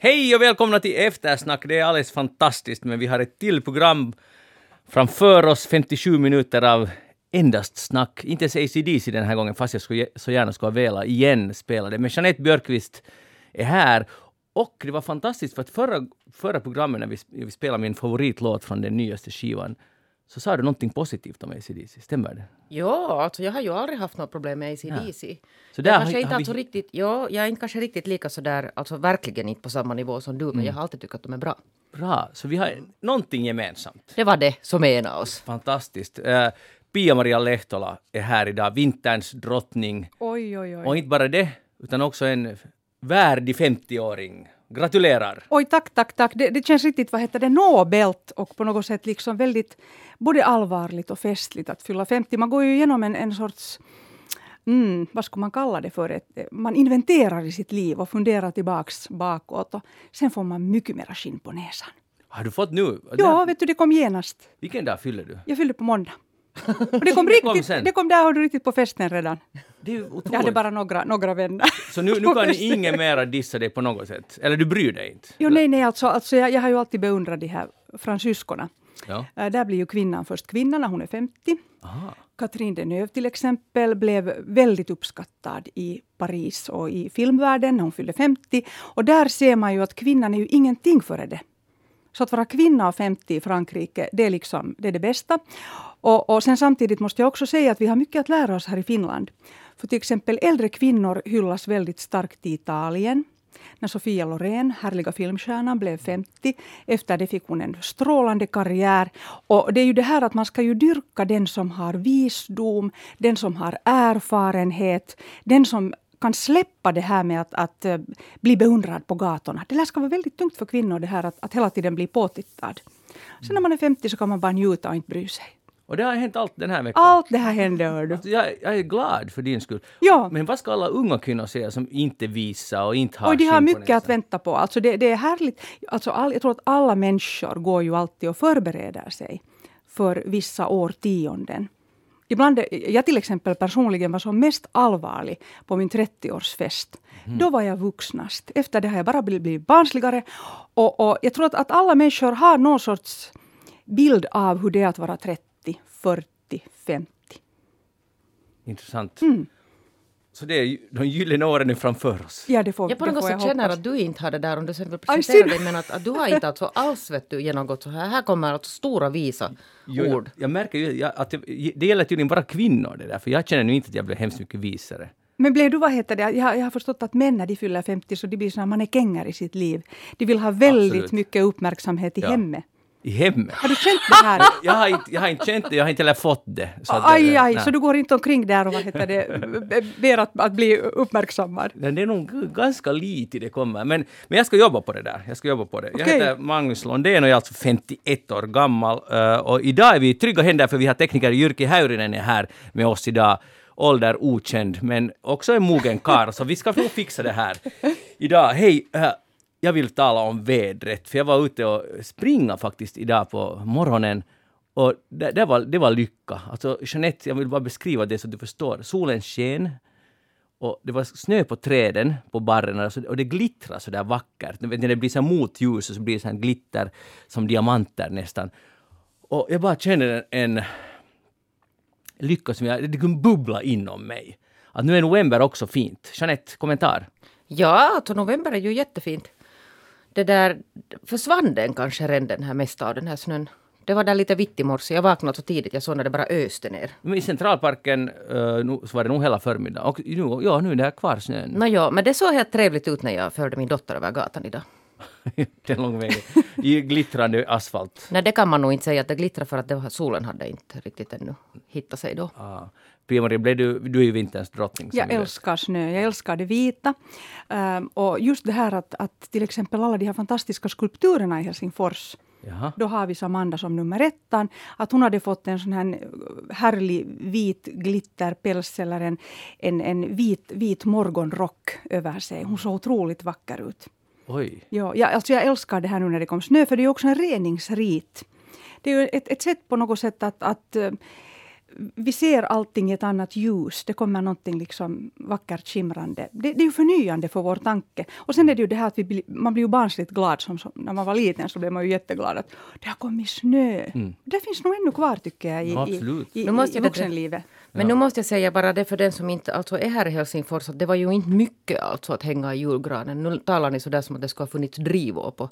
Hej och välkomna till Eftersnack. Det är alldeles fantastiskt, men vi har ett till program framför oss. 57 minuter av endast snack. Inte ens ACDC den här gången, fast jag skulle, så gärna skulle ha velat igen spela det. Men Jeanette Björkqvist är här. Och det var fantastiskt för att förra, förra programmet när vi, vi spelade min favoritlåt från den nyaste skivan så sa du någonting positivt om ACDC, stämmer det? Ja, alltså jag har ju aldrig haft något problem med ACDC. Så Så där jag har- kanske inte har vi- alltså riktigt, ja, jag är inte kanske riktigt lika sådär, alltså verkligen inte på samma nivå som du, Mm. men jag har alltid tyckt att de är bra. Bra, så vi har någonting gemensamt. Det var det som enade oss. Fantastiskt. Uh, Pia-Maria Lehtola är här idag, vinterns drottning. Oj, oj, Och oj. inte bara det, utan också en värdig 50-åring. Gratulerar! Oj, tack, tack, tack. Det, det känns riktigt, vad heter det, nobelt och på något sätt liksom väldigt både allvarligt och festligt att fylla 50. Man går ju igenom en, en sorts, mm, vad ska man kalla det för, ett, man inventerar i sitt liv och funderar tillbaks bakåt och sen får man mycket mera skinn på näsan. Har du fått nu? Ja, vet du, det kom genast. Vilken dag fyller du? Jag fyllde på måndag. Och det kom kom riktigt, sen. det kom där har du riktigt på festen redan. Det är otroligt. Jag hade bara några, några vänner. Så nu, nu kan ingen mera dissa dig på något sätt? Eller du bryr dig inte? Jo, nej, nej, alltså, alltså jag, jag har ju alltid beundrat de här fransyskorna. Ja. Äh, där blir ju kvinnan först kvinna när hon är 50. Aha. Katrin Deneuve till exempel blev väldigt uppskattad i Paris och i filmvärlden när hon fyllde 50. Och där ser man ju att kvinnan är ju ingenting före det. Så att vara kvinna och 50 i Frankrike, det är, liksom, det, är det bästa. Och, och sen samtidigt måste jag också säga att vi har mycket att lära oss här i Finland. För till exempel äldre kvinnor hyllas väldigt starkt i Italien. När Sofia Loren, härliga filmstjärnan, blev 50. Efter det fick hon en strålande karriär. Och det är ju det här att man ska ju dyrka den som har visdom, den som har erfarenhet, den som kan släppa det här med att, att eh, bli beundrad på gatorna. Det där ska vara väldigt tungt för kvinnor det här att, att hela tiden bli påtittad. Sen när man är 50 så kan man bara njuta och inte bry sig. Och det har hänt allt den här veckan. Allt det här händer. hör du. Så Jag, jag är glad för din skull. Ja. Men vad ska alla unga kvinnor säga som inte visar och inte har Och de har mycket att vänta på. Alltså det, det är härligt. Alltså all, jag tror att alla människor går ju alltid och förbereder sig för vissa årtionden. Ibland, jag till exempel personligen var som mest allvarlig på min 30-årsfest. Då var jag vuxnast. Efter det har jag bara blivit, blivit barnsligare. Och, och jag tror att, att alla människor har någon sorts bild av hur det är att vara 30, 40, 50. Intressant. Mm. Så det är de gyllene åren är framför oss. Ja, det får, Jag på något sätt känner hoppas. att du inte har det där om du sen vill presentera dig men att, att du har inte alltså alls vet du, genomgått så här. Här kommer alltså stora visa Jo, jag, ord. jag märker ju jag- att det, det gäller tydligen bara kvinnor det där, för jag känner nu inte att jag blev hemskt mycket visare. Men blev du, vad heter det, jag, har- jag har förstått att män när de fyller 50 så de blir såna mannekänger i sitt liv. De vill ha väldigt Absolut. mycket uppmärksamhet i Ja. hemmet. I hemmet. Har du känt det här? Jag har inte, jag har inte känt det, jag har inte heller fått det. Så det- aj, aj, nej. så du går inte omkring där och vad heter det, ber att, att bli uppmärksammad? Nej, Det är nog ganska lite det kommer. Men, men jag ska jobba på det där. Jag ska jobba på det. Jag Okej. heter Magnus Londén och jag är alltså 51 år gammal. Eh, och idag är vi i trygga händer för vi har tekniker Jyrki Häyrinen är här med oss idag. Ålder okänd, men också en mogen karl, så vi ska nog fixa det här idag. Hej! Jag vill tala om vädret, för jag var ute och springa faktiskt idag på morgonen. Och det, det, var, det var lycka. Alltså Jeanette, jag vill bara beskriva det så att du förstår. Solen sken, och det var snö på träden på barren alltså, och det glittrar så där vackert. Du vet, När det blir så här motljus så blir det så här glitter som diamanter nästan. Och jag bara känner en, en lycka som jag, det kunde bubbla inom mig. Att nu är november också fint. Jeanette, kommentar? Ja, alltså november är ju jättefint. Det där, försvann den kanske redan den här mesta av den här snön? Det var där lite vitt i morse. Jag vaknade så tidigt, jag såg när det bara öste ner. Men I Centralparken uh, nu, så var det nog hela förmiddagen. Och nu, ja, nu är det här kvar snön. Nåja, men det såg helt trevligt ut när jag förde min dotter över gatan idag. det är lång väg. I glittrande asfalt. Nej, det kan man nog inte säga att det glittrar för att det solen hade inte riktigt ännu hittat sig då. Ah. Pia-Maria, blev du, du är ju vinterns drottning. Jag älskar snö, jag älskar det vita. Ehm, och just det här att, att till exempel alla de här fantastiska skulpturerna i Helsingfors Jaha. Då har vi Samanda som nummer ettan. Att hon hade fått en sån här härlig vit glitterpäls eller en, en, en vit, vit morgonrock över sig. Hon såg otroligt vacker ut. Oj. Ja, jag, alltså jag älskar det här nu när det kom snö, för det är också en reningsrit. Det är ju ett, ett sätt på något sätt att, att eh, vi ser allting i ett annat ljus. Det kommer någonting liksom vackert skimrande. Det, det är ju förnyande för vår tanke. Och sen är det ju det här att vi man blir ju barnsligt glad. Som, som, när man var liten så blev man ju jätteglad att det har kommit snö. Mm. Det finns nog ännu kvar tycker jag i, ja, i, i, i, vuxenlivet. Men ja. nu måste jag säga bara det för den som inte alltså är här i Helsingfors att det var ju inte mycket alltså att hänga i julgranen. Nu talar ni sådär som att det skulle ha funnits drivor på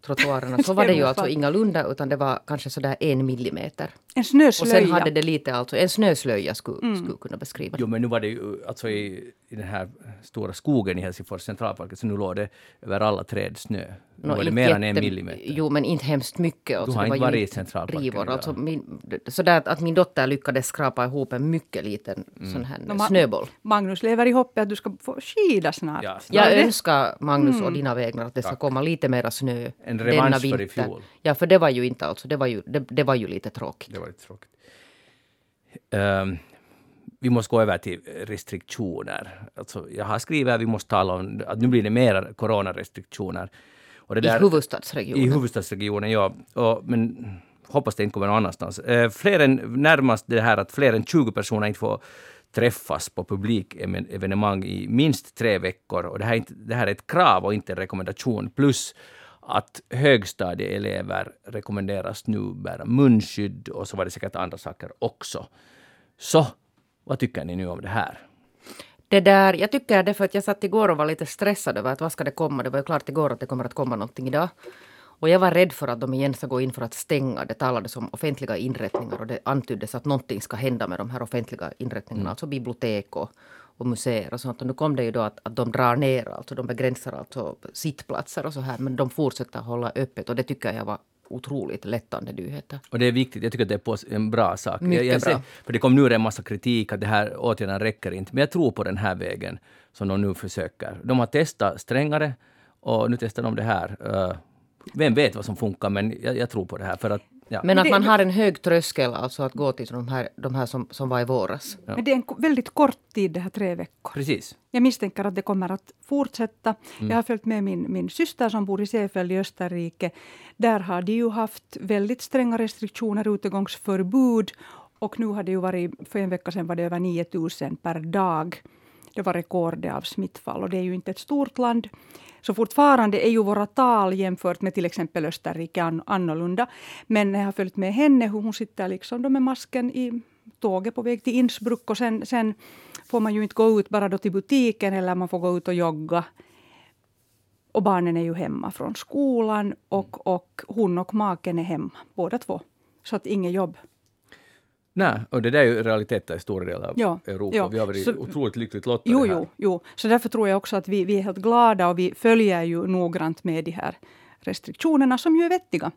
trottoarerna. Så var det ju alltså ingalunda utan det var kanske sådär en millimeter. En snöslöja. Och sen hade det lite alltså, en snöslöja skulle, mm. skulle kunna beskriva det. Jo men nu var det ju alltså i, i den här stora skogen i Helsingfors centralpark så nu låg det över alla träd snö. Nu no, var det mer än en millimeter. Jo men inte hemskt mycket. Alltså, du har inte varit i centralparken alltså, min, Sådär att min dotter lyckades skrapa ihop en mycket liten mm. sån här no, snöboll. Magnus lever i hoppet att du ska få skida snart. Ja, snart. Jag önskar Magnus mm. och dina vägnar att det ska komma lite mera snö en revansch för i fjol. Ja, för det var ju inte alltså, det var ju, det, det var ju lite tråkigt. Det var lite tråkigt. Um, vi måste gå över till restriktioner. Alltså, jag har skrivit att vi måste tala om att nu blir det mer coronarestriktioner. Och det där, I huvudstadsregionen? I huvudstadsregionen, ja. Och, men hoppas det inte kommer någon annanstans. Eh, fler än, närmast det här att fler än 20 personer inte får träffas på publikevenemang i minst tre veckor. Och det, här det här är ett krav och inte en rekommendation. Plus att högstadieelever rekommenderas nu bära munskydd och så var det säkert andra saker också. Så vad tycker ni nu om det här? Det där, jag tycker det för att jag satt igår och var lite stressad över att vad ska det komma. Det var ju klart igår att det kommer att komma någonting idag. Och jag var rädd för att de igen ska gå in för att stänga. Det talades om offentliga inrättningar och det antyddes att någonting ska hända med de här offentliga inrättningarna, mm. alltså bibliotek och, och museer och sånt. Och nu kom det ju då att, att de drar ner, alltså de begränsar alltså sittplatser och så här, men de fortsätter hålla öppet och det tycker jag var otroligt lättande nyheter. Och det är viktigt, jag tycker att det är en bra sak. Mycket jag, jag ser, bra. För det kom nu en massa kritik att det här åtgärderna räcker inte, men jag tror på den här vägen som de nu försöker. De har testat strängare och nu testar de det här. Uh, vem vet vad som funkar, men jag, jag tror på det här. För att Ja. Men att man har en hög tröskel alltså att gå till de här, de här som, som var i våras. Ja. Men det är en väldigt kort tid, det här tre veckor. Precis. Jag misstänker att det kommer att fortsätta. Mm. Jag har följt med min, min syster som bor i Seefeld i Österrike. Där har de ju haft väldigt stränga restriktioner, utegångsförbud. Och nu har det ju varit, för en vecka sedan var det över 9000 per dag. Det var rekordet av smittfall och det är ju inte ett stort land. Så fortfarande är ju våra tal jämfört med till exempel Österrike annorlunda. Men jag har följt med henne hur hon sitter liksom då med masken i tåget på väg till Innsbruck och sen, sen får man ju inte gå ut bara då till butiken eller man får gå ut och jogga. Och barnen är ju hemma från skolan och, och hon och maken är hemma, båda två. Så att inget jobb. Nej, och det där är ju realiteter i stora delar av ja, Europa. Ja. Vi har varit så, otroligt lyckligt lottade jo, jo, jo, så därför tror jag också att vi, vi är helt glada och vi följer ju noggrant med de här restriktionerna som ju är vettiga.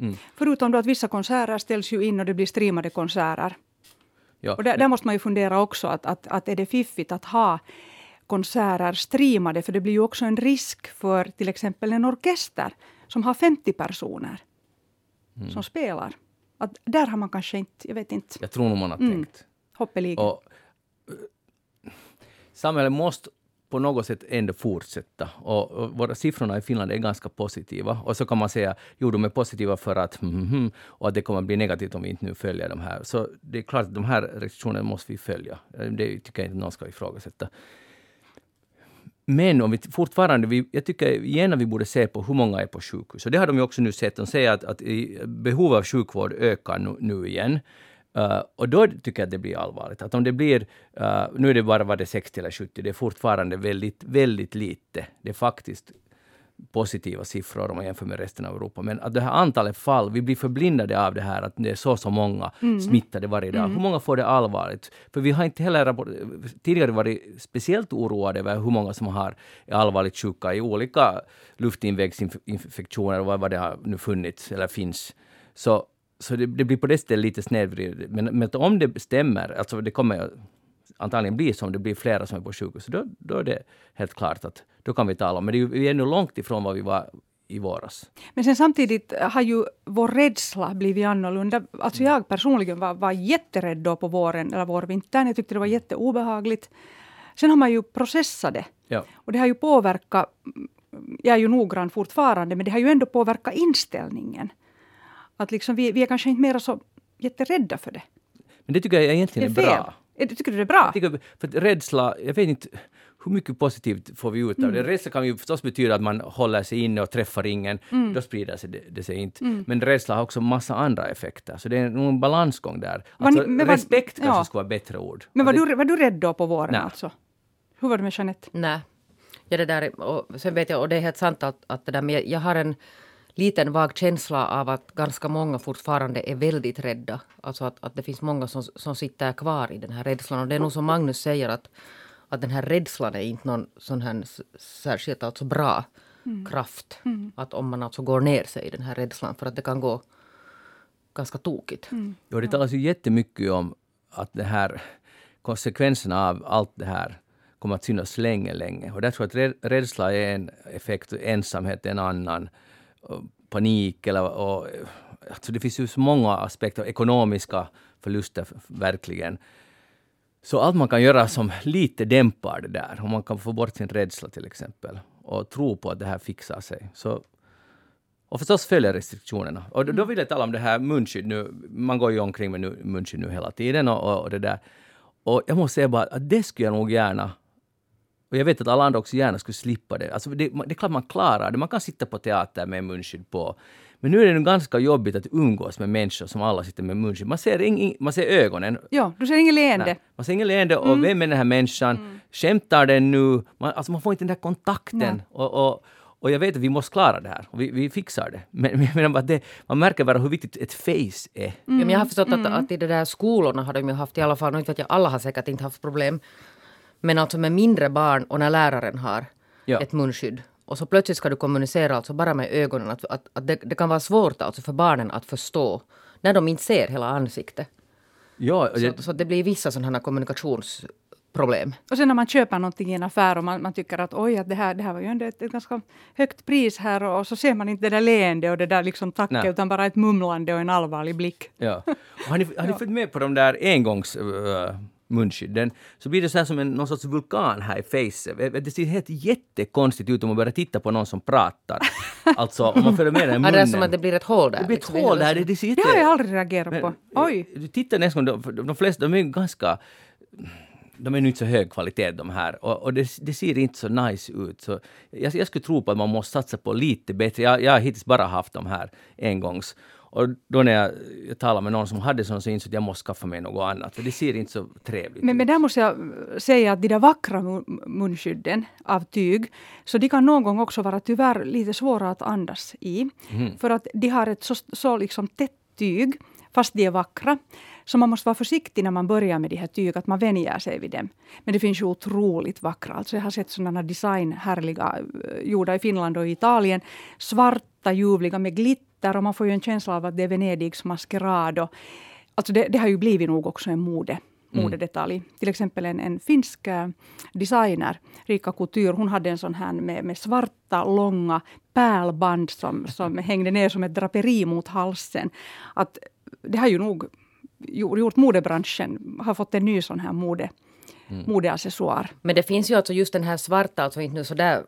Mm. Förutom då att vissa konserter ställs ju in och det blir streamade konserter. Ja. Och där, där, måste man ju fundera också att, att, att är det fiffigt att ha konserter streamade, för det blir ju också en risk för till exempel en orkester som har 50 personer mm. som spelar. Att där har man kanske inte, jag vet inte. Jag tror nog man har mm. tänkt. Hoppeligen. Och, uh, samhället måste på något sätt ändå fortsätta. Och, och, våra siffrorna i Finland är ganska positiva. Och så kan man säga, jo de är positiva för att, mm, mm, och att det kommer att bli negativt om vi inte nu följer de här. Så det är klart att de här restriktionerna måste vi följa. Det tycker jag inte någon ska ifrågasätta. Men om vi fortfarande, vi, jag tycker igen att vi borde se på hur många är på sjukhus. Och det har de ju också nu sett. De säger att, att behovet av sjukvård ökar nu, nu igen. Uh, och då tycker jag att det blir allvarligt. Att om det blir, uh, nu är det bara var det 60 eller 70, det är fortfarande väldigt, väldigt lite. Det är faktiskt positiva siffror om man jämför med resten av Europa. Men att det här antalet fall, vi blir förblindade av det här att det är så så många mm. smittade varje dag. Mm. Hur många får det allvarligt? För vi har inte heller tidigare varit speciellt oroade över hur många som har allvarligt sjuka i olika luftinvägsinfektioner och vad det har nu funnits eller finns. Så, så det, det blir på det sättet lite snedvridet. Men, men om det stämmer, alltså det kommer antagligen bli så om det blir flera som är på sjukhus, då, då är det helt klart att då kan vi tala om. Men det är, vi är ännu långt ifrån vad vi var i våras. Men sen samtidigt har ju vår rädsla blivit annorlunda. Alltså jag personligen var, var jätterädd då på våren eller vårvintern. Jag tyckte det var jätteobehagligt. Sen har man ju processat det. Ja. Och det har ju påverkat, jag är ju noggrann fortfarande, men det har ju ändå påverkat inställningen. Att liksom vi, vi är kanske inte mer så jätterädda för det. Men det tycker jag egentligen är är bra. Tycker du det är bra? Jag tycker, för att rädsla, jag vet inte hur mycket positivt får vi ut av Mm. det. Rädsla kan ju förstås betyda att man håller sig inne och träffar ingen, Mm. då sprider sig det, det sig inte. Men rädsla har också massa andra effekter, så det är nog en balansgång där. Var Alltså, ni- men var- respekt kanske ja. skulle vara bättre ord. Men var det- du, var du rädd då på våren Nej. alltså? Hur var det med Jeanette? Nej. Ja, det där, är- och sen vet jag, och det är helt sant att, att det där, men jag, jag har en liten vag känsla av att ganska många fortfarande är väldigt rädda. Alltså att, att det finns många som, som sitter kvar i den här rädslan. Och det är nog som Magnus säger att, att den här rädslan är inte någon sån här särskilt alltså bra kraft. Att om man alltså går ner sig i den här rädslan för att det kan gå ganska tokigt. Jo, det talas ju jättemycket om att det här konsekvenserna av allt det här kommer att synas länge, länge. Och där tror jag att rä- rädsla är en effekt, och ensamhet är en annan, panik eller... Och, alltså det finns ju så många aspekter, ekonomiska förluster verkligen. Så allt man kan göra som lite dämpar det där, om man kan få bort sin rädsla till exempel, och tro på att det här fixar sig, så och förstås följa restriktionerna. Och då, då vill jag tala om det här munskydd nu. Man går ju omkring med nu, munskydd nu hela tiden och, och, och det där. Och jag måste säga bara att det skulle jag nog gärna och jag vet att alla andra också gärna skulle slippa det. Alltså det, det är klart man klarar det. Man kan sitta på teater med munskydd på. Men nu är det nog ganska jobbigt att umgås med människor som alla sitter med munskydd. Man ser, ing, man ser ögonen. Ja, du ser ingen leende. Nej, man ser ingen leende och Mm. vem är den här människan? Skämtar den nu? Man, alltså man får inte den där kontakten. Nej. Och, och, och jag vet att vi måste klara det här och vi, vi fixar det. Men, men jag menar bara att det, man märker bara hur viktigt ett face är. Ja, men jag har förstått Mm. att, att i de där skolorna har de ju haft i alla fall, nu vet jag, alla har säkert inte haft problem. Men alltså med mindre barn och när läraren har Ja. ett munskydd. Och så plötsligt ska du kommunicera alltså bara med ögonen. Att, att, att det, det kan vara svårt alltså för barnen att förstå. När de inte ser hela ansiktet. Ja, och Så, det, så det blir vissa sådana här kommunikationsproblem. Och sen när man köper någonting i en affär och man, man tycker att oj, att det här, det här var ju ändå ett, ett ganska högt pris här och, och så ser man inte det där leende och det där liksom tacket Nej. utan bara ett mumlande och en allvarlig blick. ja. Och har ni, har ni följt med på de där engångs... Uh, munskydden, så blir det så här som en, någon sorts vulkan här i facet. Det ser helt jättekonstigt ut om man börjar titta på någon som pratar. Alltså om man följer med den i Ja, munnen. det är som att det blir ett hål där. Det blir ett liksom hål där. Det, det ser Det jätte... har jag aldrig reagerat på. Oj! Du tittar nästan, de, de flesta, de är ganska... De är nu inte så hög kvalitet de här och, och det, det ser inte så nice ut. Så jag, jag skulle tro på att man måste satsa på lite bättre. Jag, jag har hittills bara haft de här engångs. Och då när jag, jag talade med någon som hade sån så insåg jag att jag måste skaffa mig något annat. För det ser inte så trevligt Men, ut. men där måste jag säga att de där vackra mun- munskydden av tyg, så de kan någon gång också vara tyvärr lite svåra att andas i. För att de har ett så, så liksom tätt tyg, fast de är vackra. Så man måste vara försiktig när man börjar med de här tyg, att man vänjer sig vid dem. Men det finns ju otroligt vackra. Alltså jag har sett sådana design, härliga, eh, gjorda i Finland och Italien. Svarta, ljuvliga med glitter och man får ju en känsla av att det är Venedigs maskerad. Och, alltså det, det har ju blivit nog också en mode modedetalj. Till exempel en, en finsk eh, designer, Rika Couture, hon hade en sån här med, med svarta långa pärlband som, som hängde ner som ett draperi mot halsen. Att det har ju nog gjort, gjort modebranschen, har fått en ny sån här mode, modeaccessoar. Men det finns ju alltså just den här svarta, alltså inte nu sådär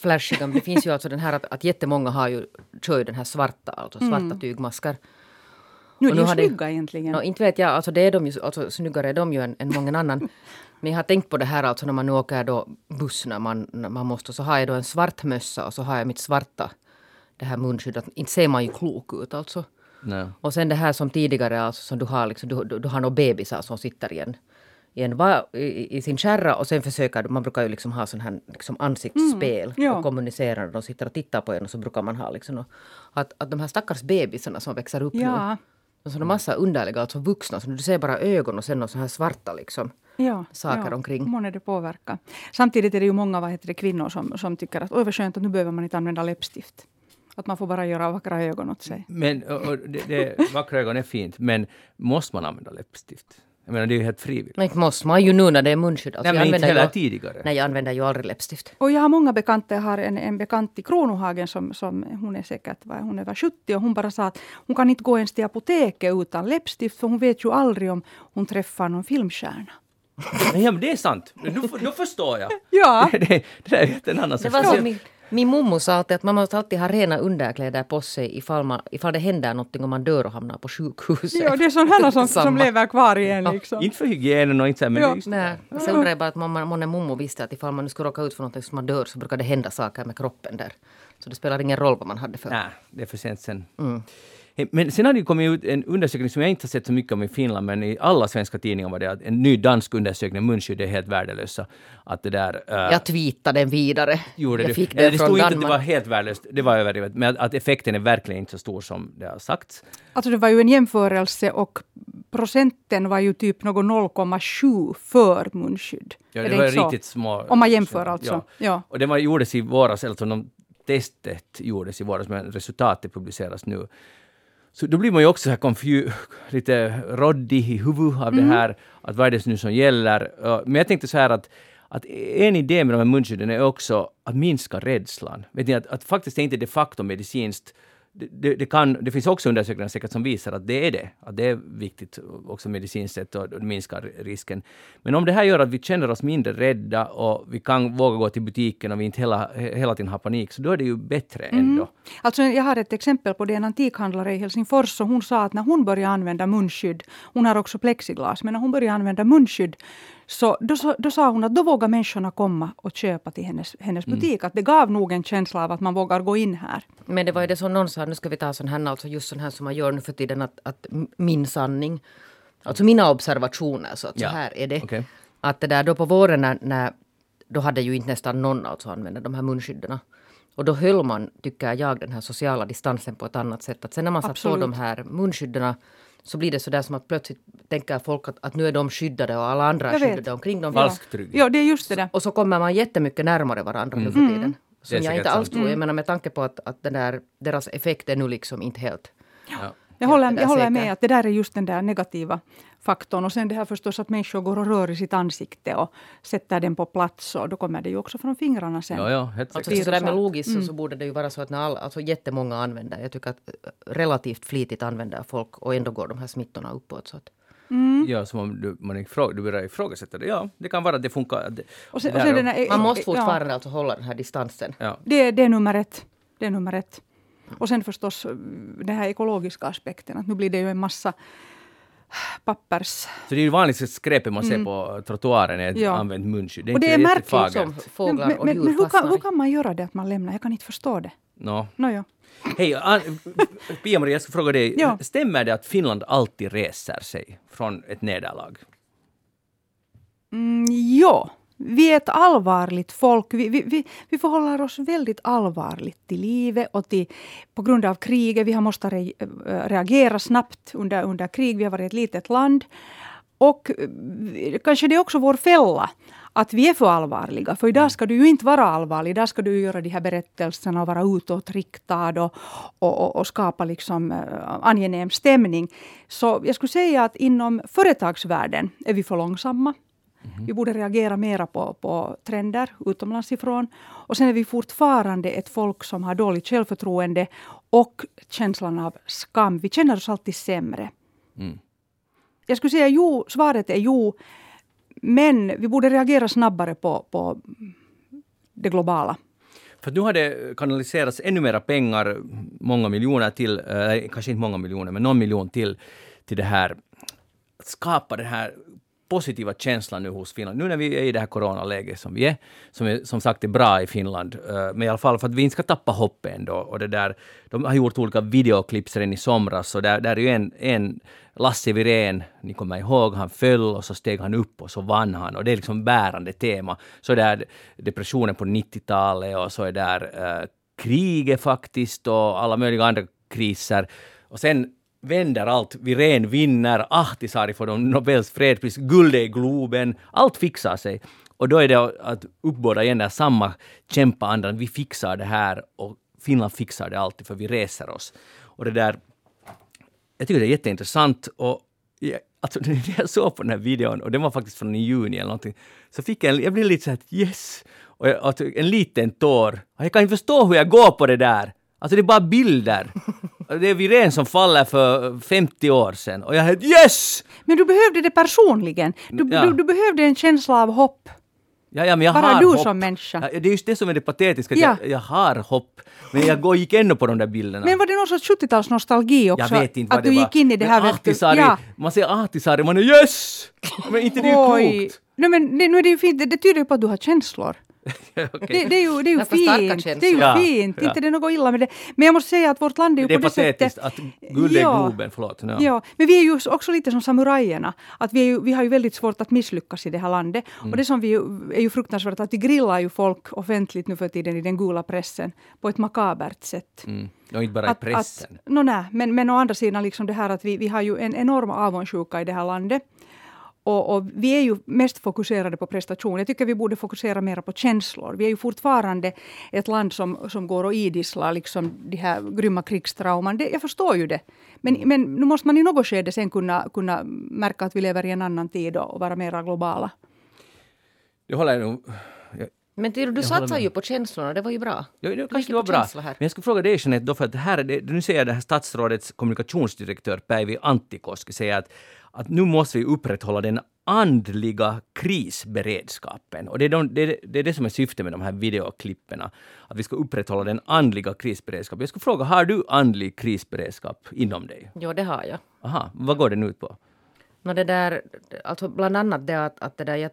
flashiga, men det finns ju alltså den här att, att jättemånga har ju, kör ju den här svarta, alltså svarta tygmaskar. Nu är de ju har det- snygga egentligen. Nå, inte vet jag, alltså det är de ju, alltså snyggare är de ju än, än många annan. Men jag har tänkt på det här alltså när man nu åker då buss när man, när man måste, så har jag då en svart mössa och så har jag mitt svarta det här munskyddet. Inte ser man ju klok ut alltså. Nej. Och sen det här som tidigare, alltså som du har, liksom, du, du, du har några bebisar som sitter i en, i, en va, i, i sin kärra och sen försöker man brukar ju liksom ha sån här liksom ansiktsspel ja. och kommunicera när de sitter och tittar på en och så brukar man ha liksom, och, att, att de här stackars bebisarna som växer upp nu, Ja, och så det massa underliga, alltså vuxna, så du ser bara ögon och sen så här svarta liksom. ja, saker ja. omkring. Månne det påverkar. Samtidigt är det ju många vad heter det, kvinnor som, som tycker att oj vad skönt att nu behöver man inte använda läppstift. Att man får bara göra vackra ögon åt sig. Men och, och det, det, vackra ögon är fint, men måste man använda läppstift? Jag menar, det är ju helt frivilligt. Men inte måste man ju nu när det är munskydd. Alltså, Nej, jag men inte heller ju, tidigare. Nej, jag använder ju aldrig läppstift. Och jag har många bekanta. Jag har en, en bekant i Kronohagen som, som hon är säkert vad hon är över 70 och hon bara sa att hon kan inte gå ens till apoteket utan läppstift för hon vet ju aldrig om hon träffar någon filmstjärna. Nej, ja, men det är sant. Nu, då förstår jag. Ja, Det, det, det där är en annan Det sorts var sak. som min, Min mormor sa alltid att man måste alltid ha rena underkläder på sig ifall, man, ifall det händer någonting om man dör och hamnar på sjukhuset. Ja, det är sådana som, som lever kvar i en liksom. Inte för hygienen och inte så här, men Ja. just Nej, så undrar jag bara att mamma, månne mormor visste att ifall man nu skulle råka ut för någonting som man dör så brukar det hända saker med kroppen där. Så det spelar ingen roll vad man hade för. Nej, det är för sent sen. Hej, Men sen har det kommit ut en undersökning som jag inte har sett så mycket om i Finland, men i alla svenska tidningar var det att en ny dansk undersökning, munskydd är helt värdelösa. Att det där... äh, Jag tweetade den vidare. gjorde jag det. fick den det från stod inte att det Danmark. var helt värdelöst, det var överdrivet, men att, att effekten är verkligen inte så stor som det har sagts. Alltså det var ju en jämförelse och procenten var ju typ något 0,7 för munskydd. Ja, Är det var inte så? riktigt små... Om man jämför så, alltså. Ja. Ja. Och det var, gjordes i våras, alltså de testet gjordes i våras, men resultatet publiceras nu. Så då blir man ju också så här lite råddig i huvudet av det här, att vad är det nu som gäller? Men jag tänkte så här att, att en idé med de här munskydden är också att minska rädslan. Vet ni, att, att faktiskt är inte de facto medicinskt det, det, det, kan, det finns också undersökningar säkert som visar att det är det. Att det är viktigt också medicinskt sett och det minskar risken. Men om det här gör att vi känner oss mindre rädda och vi kan våga gå till butiken och vi inte hela, hela tiden har panik, så då är det ju bättre ändå. Alltså jag har ett exempel på det. En antikhandlare i Helsingfors och hon sa att när hon började använda munskydd, hon har också plexiglas, men när hon började använda munskydd så då, sa- då sa hon att då vågar människorna komma och köpa till hennes, hennes butik. Att det gav nog en känsla av att man vågar gå in här. Men det var ju det som någon sa, nu ska vi ta sån här, alltså just sån här som man gör nu för tiden, att, att min sanning, alltså mina observationer, så att Ja, så här är det. okej. Att det där då på våren när, när då hade ju inte nästan någon alltså använt de här munskydden. Och då höll man, tycker jag, den här sociala distansen på ett annat sätt. Att sen när man satt Absolut. på de här munskydden så blir det så där som att plötsligt tänker folk att, att nu är de skyddade och alla andra är skyddade omkring dem. Falsk trygghet. Ja, det är just det där. Och så kommer man jättemycket närmare varandra nu för tiden. Det Som jag inte alls sant. tror. Jag menar med tanke på att, att den där, deras effekt är nu liksom inte helt... Ja. Jag håller, jag håller med att det där är just den där negativa faktorn. Och sen det här förstås att människor går och rör i sitt ansikte och sätter den på plats. Och då kommer det ju också från fingrarna sen. Ja, ja, helt Alltså så där med logiskt så, så borde det ju vara så att när alla, alltså jättemånga använder, jag tycker att eh, relativt flitigt använder folk och ändå går de här smittorna uppåt. Så att, Ja, som om du, man ifrå, du börjar ifrågasätta det. Ja, det kan vara att det funkar. det- Och sen, och sen här, man måste ja, fortfarande alltså hålla den här distansen. ja. det, det är nummer ett. Det är nummer ett. Och sen förstås eh, den här ekologiska aspekten. Att nu blir det ju en massa pappers... Så det är ju vanligaste skräpet man ser på trottoaren är Ja. använt munskydd. Det är Och det är märkligt. Som fåglar men och men, djur men hur, kan, hur kan man göra det att man lämnar? Jag kan inte förstå det. Nå. Nåja. Hej, An- Pia-Maria, jag ska fråga dig. Ja. Stämmer det att Finland alltid reser sig från ett nederlag? Mm, ja, vi är ett allvarligt folk. Vi, vi, vi, vi förhåller oss väldigt allvarligt till livet och till, på grund av kriget. Vi har måste re, eh, reagera snabbt under, under krig. Vi har varit ett litet land. Och eh, kanske det är också vår fälla att vi är för allvarliga. För idag ska du ju inte vara allvarlig. Idag ska du göra de här berättelserna och vara utåtriktad och, och, och, och skapa liksom, eh, angenäm stämning. Så jag skulle säga att inom företagsvärlden är vi för långsamma. Vi borde reagera mera på, på trender utomlands ifrån. Och sen är vi fortfarande ett folk som har dåligt självförtroende och känslan av skam. Vi känner oss alltid sämre. Mm. Jag skulle säga jo, svaret är jo. Men vi borde reagera snabbare på, på det globala. För nu har det kanaliserats ännu mera pengar, många miljoner till, eh, kanske inte många miljoner, men någon miljon till, till det här, att skapa den här positiva känslan nu hos Finland. Nu när vi är i det här coronaläget som vi är, som är, som sagt är bra i Finland, eh, men i alla fall för att vi inte ska tappa hoppet ändå. Och det där, de har gjort olika videoklipp sedan i somras, och där, där är ju en, en Lasse Wirén, ni kommer ihåg, han föll och så steg han upp och så vann han. Och det är liksom bärande tema. Så där depressionen på 90-talet och så är där eh, kriget faktiskt och alla möjliga andra kriser. Och sen vänder allt. Wirén vinner, Ahtisaari får de Nobels fredspris, guldet i Globen. Allt fixar sig. Och då är det att uppbåda igen där samma kämpaandan. Vi fixar det här och Finland fixar det alltid för vi reser oss. Och det där jag tycker det är jätteintressant och jag, alltså, när jag såg på den här videon, och den var faktiskt från i juni eller någonting, så fick jag, en- jag blev lite så här yes! Och jag, alltså, en liten tår. Och Jag kan inte förstå hur jag går på det där. Alltså det är bara bilder. Det är Wirén som faller för 50 år sedan. Och jag är yes! Men du behövde det personligen. Du, Ja. du, du behövde en känsla av hopp. Ja, ja, men jag Bara har du hopp. som människa. Ja, det är just det som är det patetiska, att Ja. jag, jag har hopp. Men jag går, gick ändå på de där bilderna. Men var det någon sorts 70-talsnostalgi också? jag vet inte vad att det du var. gick in i det Men här... du- Ahtisaari, Ja. Man ser Ahtisaari, man är yes! Men inte det är ju klokt. Nej, men nu är det ju fint. Det, det tyder ju på att du har känslor. Det, det är ju, det är ju fint. Det är ju. Ja, fint. ja. Inte det är något illa med det. Men jag måste säga att vårt land är ju Det är på det patetiskt sättet... att guld är Ja. Globen, förlåt. Ja. Ja, men vi är ju också lite som samurajerna. Att vi, är ju, vi har ju väldigt svårt att misslyckas i det här landet. Mm. Och det som vi ju, är ju fruktansvärt att vi grillar ju folk offentligt nu för tiden i den gula pressen på ett makabert sätt. Mm. Och inte bara i pressen. Att, no, nej, men, men å andra sidan liksom det här att vi, vi har ju en enorm avundsjuka i det här landet. Och, och vi är ju mest fokuserade på prestation. Jag tycker vi borde fokusera mer på känslor. Vi är ju fortfarande ett land som, som går och idisslar liksom de här grymma krigstrauman. Det, jag förstår ju det. Men, men nu måste man i något skede sen kunna, kunna märka att vi lever i en annan tid och, vara mera globala. Det håller jag nog... Men du håller satsar ju på känslorna, det var ju bra. Ja, det kanske var bra. Men jag skulle fråga dig Jeanette, då för att här är det, nu säger det här statsrådets kommunikationsdirektör Päivi Antikoski säger att, att nu måste vi upprätthålla den andliga krisberedskapen. Och det är, de, det, det är det som är syftet med de här videoklippen. Att vi ska upprätthålla den andliga krisberedskapen. Jag skulle fråga, har du andlig krisberedskap inom dig? Jo, det har jag. Aha, vad går den ut på? No det där, alltså bland annat det att, att det där, jag,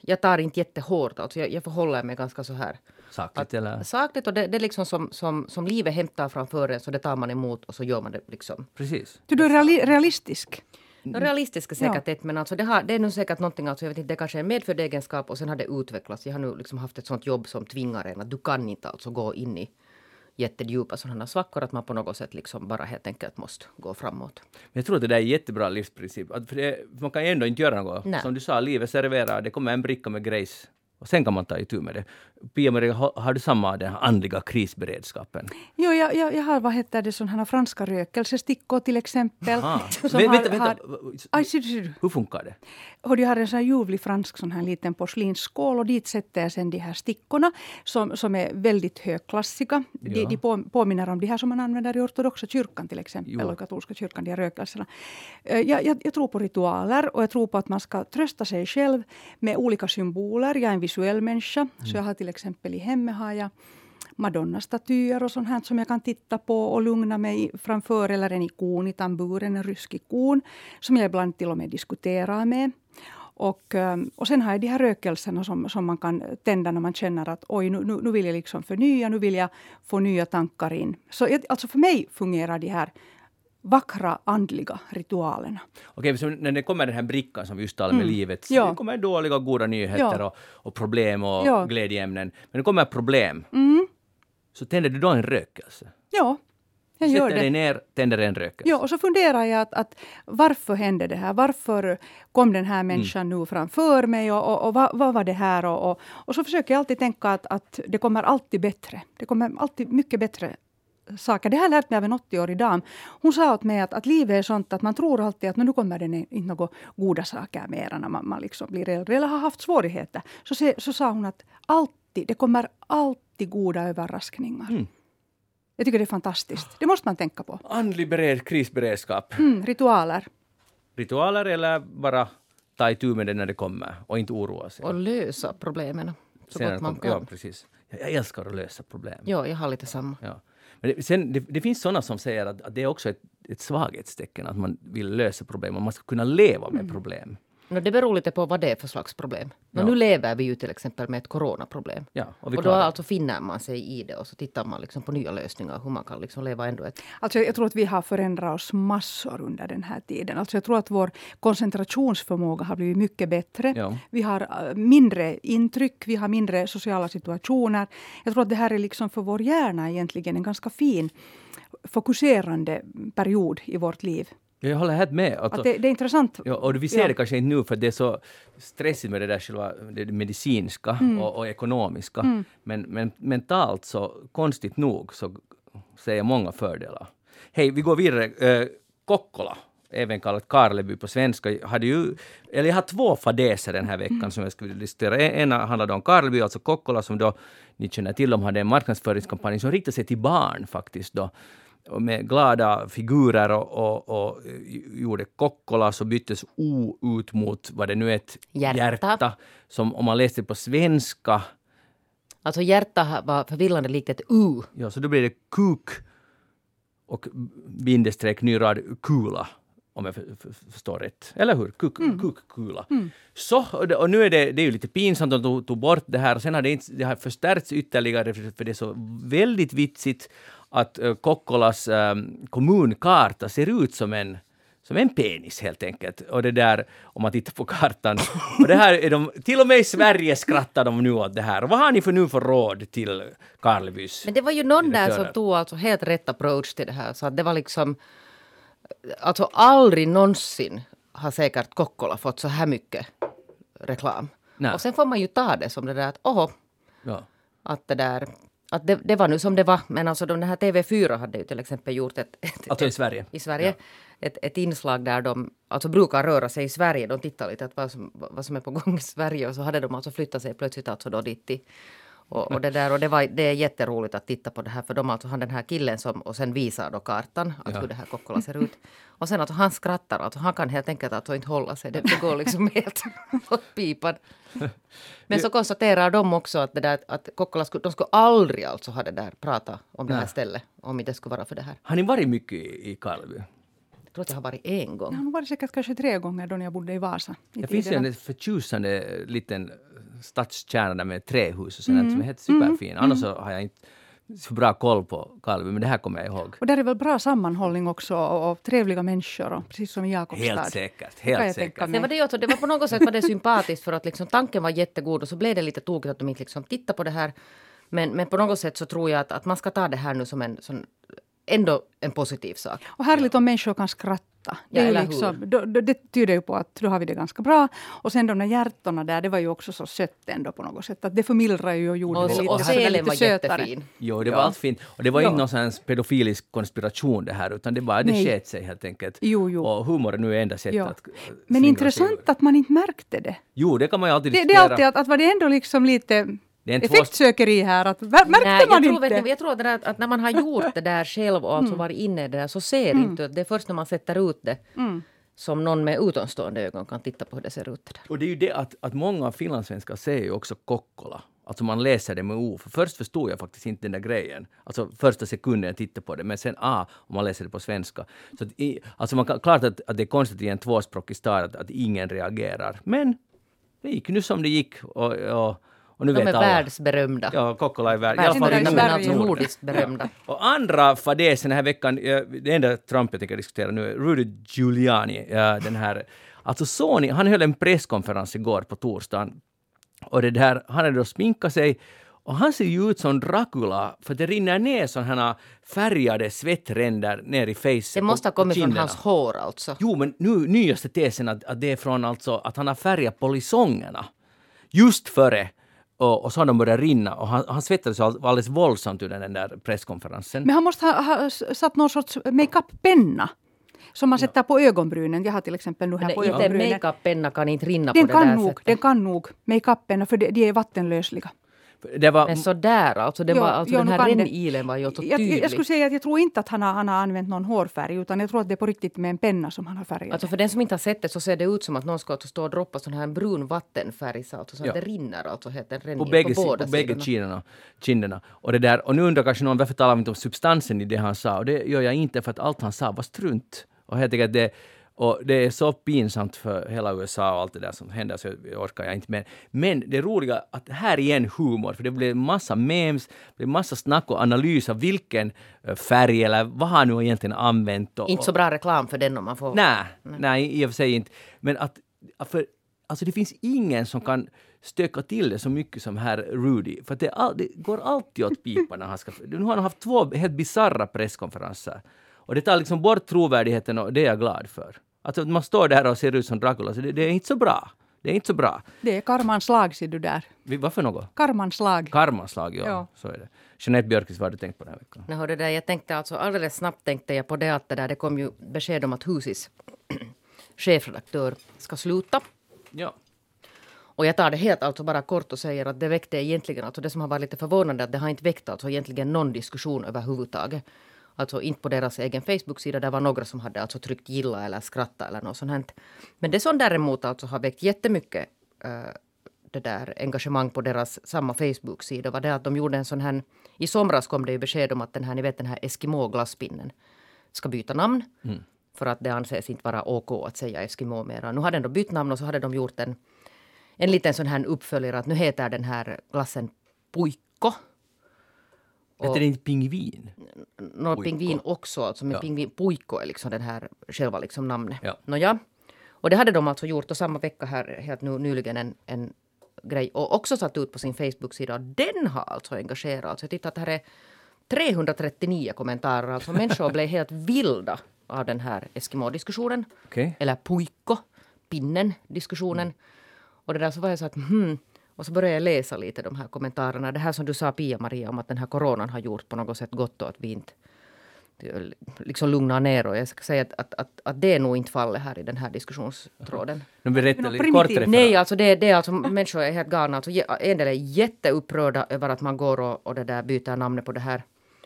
jag tar inte jättehårt, alltså jag, jag förhåller mig ganska så här. Sakligt eller? Sakligt och det, det är liksom som, som, som livet hämtar framför en så det tar man emot och så gör man det liksom. Precis. Du, du är reali- realistisk. Mm. Realistiskt är säkert ett men alltså det, har, det är nog säkert någonting, alltså jag vet inte, det kanske är en medfödd egenskap och sen har det utvecklats. Jag har nu liksom haft ett sånt jobb som tvingar en att du kan inte alltså gå in i jättedjupa sådana svackor att man på något sätt liksom bara helt enkelt måste gå framåt. Men jag tror att det där är en jättebra livsprincip. Att för det, man kan ju ändå inte göra något. Nej. Som du sa, livet serverar, det kommer en bricka med grejs. Och sen kan man ta itu med det. Pia-Maria, har, du samma den här andliga krisberedskapen? Jo, jag, jag, jag har vad heter det, sådana franska rökelsestickor till exempel. Vänta, har- Aj. Hur funkar det? Och de har en sån här ljuvlig fransk sån här liten porslinsskål och dit sätter jag sen de här stickorna som, som är väldigt högklassiga. De, Ja. de på, påminner om de här som man använder i ortodoxa kyrkan till exempel, Jo. eller katolska kyrkan, de här rökelserna. Eh, Jag, jag, jag tror på ritualer och jag tror på att man ska trösta sig själv med olika symboler. Jag är en visuell människa, så jag har till exempel i hemmet har jag Madonna-statyer och sånt här som jag kan titta på och lugna mig framför. Eller en ikon i tamburen, en rysk ikon, som jag ibland till och med diskuterar med. Och, eh, och sen har jag de här rökelserna som, som man kan tända när man känner att oj, nu, nu, vill jag liksom förnya, nu vill jag få nya tankar in. Så alltså för mig fungerar de här vackra andliga ritualerna. Okej, så när det kommer den här brickan som vi just talade med livet. Ja. Det kommer dåliga och goda nyheter Ja. och, och problem och Ja. glädjeämnen. Men det kommer problem. Mm. Så tänder du då en rökelse? Ja, jag gör Sätter dig det. ner, tänder en rökelse. Ja, och så funderar jag att, att varför hände det här? Varför kom den här människan nu framför mig? Och, och, och vad, vad var det här? Och, och, och så försöker jag alltid tänka att, att det kommer alltid bättre. Det kommer alltid mycket bättre saker. Det har jag lärt mig av en 80-årig dam. Hon sa åt mig att, att livet är sånt att man tror alltid att nu kommer det inte några goda saker mera när man, man liksom blir äldre eller har haft svårigheter. Så, se, så sa hon att alltid, det kommer alltid goda överraskningar. Mm. Jag tycker det är fantastiskt. Det måste man tänka på. Andlig bered, krisberedskap. Mm, ritualer. Ritualer eller bara ta itu med det när det kommer och inte oroa sig. Och lösa problemen så Sen när gott det man kan. Ja, precis. Jag jag älskar att lösa problem. Ja, jag har lite samma. Ja. Men det, sen, det, det finns sådana som säger att, att det är också ett, ett svaghetstecken att man vill lösa problem och man ska kunna leva med Mm. problem. No, det beror lite på vad det är för slags problem. No, Ja. Nu lever vi ju till exempel med ett coronaproblem. Ja, och vi Och då alltså finner man sig i det och så tittar man liksom på nya lösningar hur man kan liksom leva ändå ett... Alltså jag tror att vi har förändrat oss massor under den här tiden. Alltså jag tror att vår koncentrationsförmåga har blivit mycket bättre. Ja. Vi har äh, mindre intryck, vi har mindre sociala situationer. Jag tror att det här är liksom för vår hjärna egentligen en ganska fin fokuserande period i vårt liv. Jag håller helt med. Att, Att det, det är intressant. ja, och vi ser Ja. det kanske inte nu för det är så stressigt med det där själva det medicinska Mm. och, och ekonomiska. Men, men mentalt så, konstigt nog, så ser jag många fördelar. Hej, vi går vidare. Eh, Kokkola, även kallat Karleby på svenska, hade ju, eller jag har två fadäser den här veckan Mm. som jag skulle diskutera. En- Ena handlade om Karleby, alltså Kokkola som då ni känner till, de hade en marknadsföringskampanj som riktade sig till barn faktiskt då. Med glada figurer och, och, och gjorde Kokkola så byttes O ut mot vad det nu är, ett Hjärta. hjärta som om man läste på svenska Alltså hjärta var förvillande likt ett U. Ja, så då blir det kuk och bindestreck ny rad kula. Om jag för- för- förstår rätt. Eller hur? Kuk, Kukkula. Så, och, nu är det, det är ju lite pinsamt att de tog, bort det här sen har det, inte, det har förstärkts ytterligare för, för det är så väldigt vitsigt att uh, Kokkolas um, kommunkarta ser ut som en som en penis helt enkelt. Och det där, om man tittar på kartan. Och det här är de, till och med i Sverige skrattar de nu åt det här. Och vad har ni för nu för råd till Karlebys? Men det var ju någon där som tog alltså helt rätt approach till det här. Så att det var liksom... Alltså aldrig någonsin har säkert Kokkola fått så här mycket reklam. Nej. Och sen får man ju ta det som det där att oho, Ja. att det där... Att det, det var nu som det var. Men alltså de, den här TV4 hade ju till exempel gjort ett... ett Alltså i Sverige? i Sverige. Ett, ett inslag där de alltså brukar röra sig i Sverige. De tittar lite att vad, som, vad som är på gång i Sverige. Och så hade de alltså flyttat sig plötsligt alltså då dit till, och, och, det där, och det, var, det är jätteroligt att titta på det här för de alltså har den här killen som och sen visar då kartan att Ja. hur det här Kokkola ser ut. Och sen alltså han skrattar, alltså han kan helt enkelt alltså inte hålla sig. Det, det går liksom helt åt pipan. Men så konstaterar de också att, det där, att Kokkola skulle, de skulle aldrig alltså ha det där prata om det här stället om inte det skulle vara för det här. Har ni varit mycket i, Karleby? Jag tror att jag har varit en gång. Jag har varit säkert kanske tre gånger då när jag bodde i Vasa. I Det finns ju tiderna. en förtjusande liten stadskärna där med trähus och sånt som är helt superfin. Annars så har jag inte så bra koll på Karleby, men det här kommer jag ihåg. Och där är väl bra sammanhållning också och, och trevliga människor, och, precis som i Jakobstad. Helt säkert. jag Helt säkert. Sen var det, också, det var på något sätt var det sympatiskt för att liksom, tanken var jättegod och så blev det lite tokigt att de inte liksom tittade på det här. Men, men på något sätt så tror jag att, att man ska ta det här nu som en sån, ändå en positiv sak. Och härligt om människor kan skratta. Det, Ja, är liksom, då, då, det tyder ju på att då har vi det ganska bra. Och sen de där hjärtorna där, det var ju också så sött ändå på något sätt. Att det förmildrar ju och gjorde Och, det lite, och selen lite var sötare. jättefin. Jo, det var Ja. allt fint. Och det var Ja. inte någon sån pedofilisk konspiration det här, utan det bara det sket sig helt enkelt. Jo, jo. Och humor är nu enda sättet Ja. att... äh, Men intressant att man inte märkte det. Jo, det kan man ju alltid Det, det är diskutera. alltid att, att var det ändå liksom lite Det är en två- effektsökeri här. Att, mär- märkte Nej, man jag, tror, inte? vet ni, jag tror att, att när man har gjort det där själv och alltså varit inne i det där så ser inte det är först när man sätter ut det som någon med utomstående ögon kan titta på hur det ser ut. Det där. Och det är ju det att, att många finlandssvenskar säger ju också Kokkola. Alltså man läser det med O. För först förstod jag faktiskt inte den där grejen. Alltså första sekunden jag tittade på det. Men sen A, om man läser det på svenska. Så att i, alltså man kan, klart att, att det är konstigt i en tvåspråkig stad att, att ingen reagerar. Men det gick nu som det gick. Och, och, och nu De vet är alla. världsberömda. Ja, Kokkola är värld. i alla fall i Norden. Nordiskt berömda. Och andra fadäsen den här veckan, eh, det enda Trump jag tänker diskutera nu är Rudy Giuliani. ja, Den här, alltså Sony, han höll en presskonferens igår på torsdagen. Och det där, han hade då sminkat sig och han ser ju ut som Dracula för det rinner ner sådana färgade svettränder ner i facet. Det måste ha kommit från hans hår alltså. Jo, men nu nyaste tesen att, att det är från alltså att han har färgat polisongerna just före och, och så har de börjat rinna och han, han svettades all- alldeles våldsamt under den där presskonferensen. Men han måste ha, ha satt någon sorts makeup-penna. Som man sätter på ögonbrynen. Jag har till exempel nu här Men på inte ögonbrynen. makeup-penna kan inte rinna Den på det där kan, nog, sättet. den kan nog makeupen, för de, de är vattenlösliga. Det var, Men sådär alltså, det Jo, var, alltså jo, den här rännilen var ju så Jag, tydlig. jag skulle säga att jag tror inte att han har, han har använt någon hårfärg, utan jag tror att det är på riktigt med en penna som han har färgat. Alltså för den som inte har sett det så ser det ut som att någon ska alltså stå och droppa sån här brun vattenfärg så, alltså, så Ja. att det rinner alltså helt den ränner på bägge, på båda på bägge sidorna. kinderna, kinderna. Och, det där, och nu undrar kanske någon varför talar vi inte om substansen i det han sa? Och det gör jag inte för att allt han sa var strunt. Och jag tycker att det, och det är så pinsamt för hela USA och allt det där som händer så jag orkar jag inte med. Men det roliga att här igen humor, för det blev massa memes, det blev massa snack och analys av vilken eh, färg eller vad han nu egentligen använt. Och, Inte så bra reklam för den om man får... Nej, nej, i och för sig inte. Men att, för, alltså det finns ingen som kan stöka till det så mycket som herr Rudy. För att det, all, det går alltid åt pipan när han ska... Nu har han haft två helt bisarra presskonferenser. Och det tar liksom bort trovärdigheten och det är jag glad för. Alltså man står där och ser ut som Dracula, så det, det är inte så bra. Det är inte så bra. Det är karmans lag, ser du där. Vad för något? Karmans lag. Karmanslag, ja. Ja. Så är det. Jeanette Björkis, vad har du tänkt på den här veckan? Nej, hörde det där, jag tänkte alltså alldeles snabbt tänkte jag på det att det där, det kom ju besked om att Husis chefredaktör ska sluta. Ja. Och jag tar det helt alltså bara kort och säger att det väckte egentligen, alltså det som har varit lite förvånande att det har inte väckt alltså egentligen någon diskussion överhuvudtaget. Alltså inte på deras egen Facebook-sida. Där var några som hade alltså tryckt gilla eller skratta eller något sånt. Men det som däremot alltså har väckt jättemycket uh, det där engagemang på deras samma Facebook-sida var det att de gjorde en sån här... I somras kom det ju besked om att den här, ni vet den här Eskimo-glasspinnen ska byta namn. Mm. För att det anses inte vara OK att säga Eskimo mera. Nu hade då bytt namn och så hade de gjort en, en liten sån här uppföljare att nu heter den här glassen Puikko. Heter det inte pingvin? Nå, pingvin också, alltså, men ja. pingvin, Puikko är liksom den här själva liksom namnet. Ja. Nåja. Och det hade de alltså gjort och samma vecka här helt nu, nyligen en, en grej och också satt ut på sin Facebook-sida. Den har alltså engagerat. Så jag tittar att här är 339 kommentarer. Alltså människor blev helt vilda av den här Eskimo-diskussionen. Okay. Eller puikko, pinnen-diskussionen. Mm. Och det där så var jag så att hmm. Och så började jag läsa lite de här kommentarerna. Det här som du sa Pia-Maria om att den här coronan har gjort på något sätt gott och att vi inte liksom lugna ner. Och jag ska säga att, att, att, att det är nog inte fallet här i den här diskussionstråden. De berättar lite kort Nej, alltså det, det är alltså människor är helt galna. Alltså, en del är jätteupprörda över att man går och, och det där byter namnet på det här.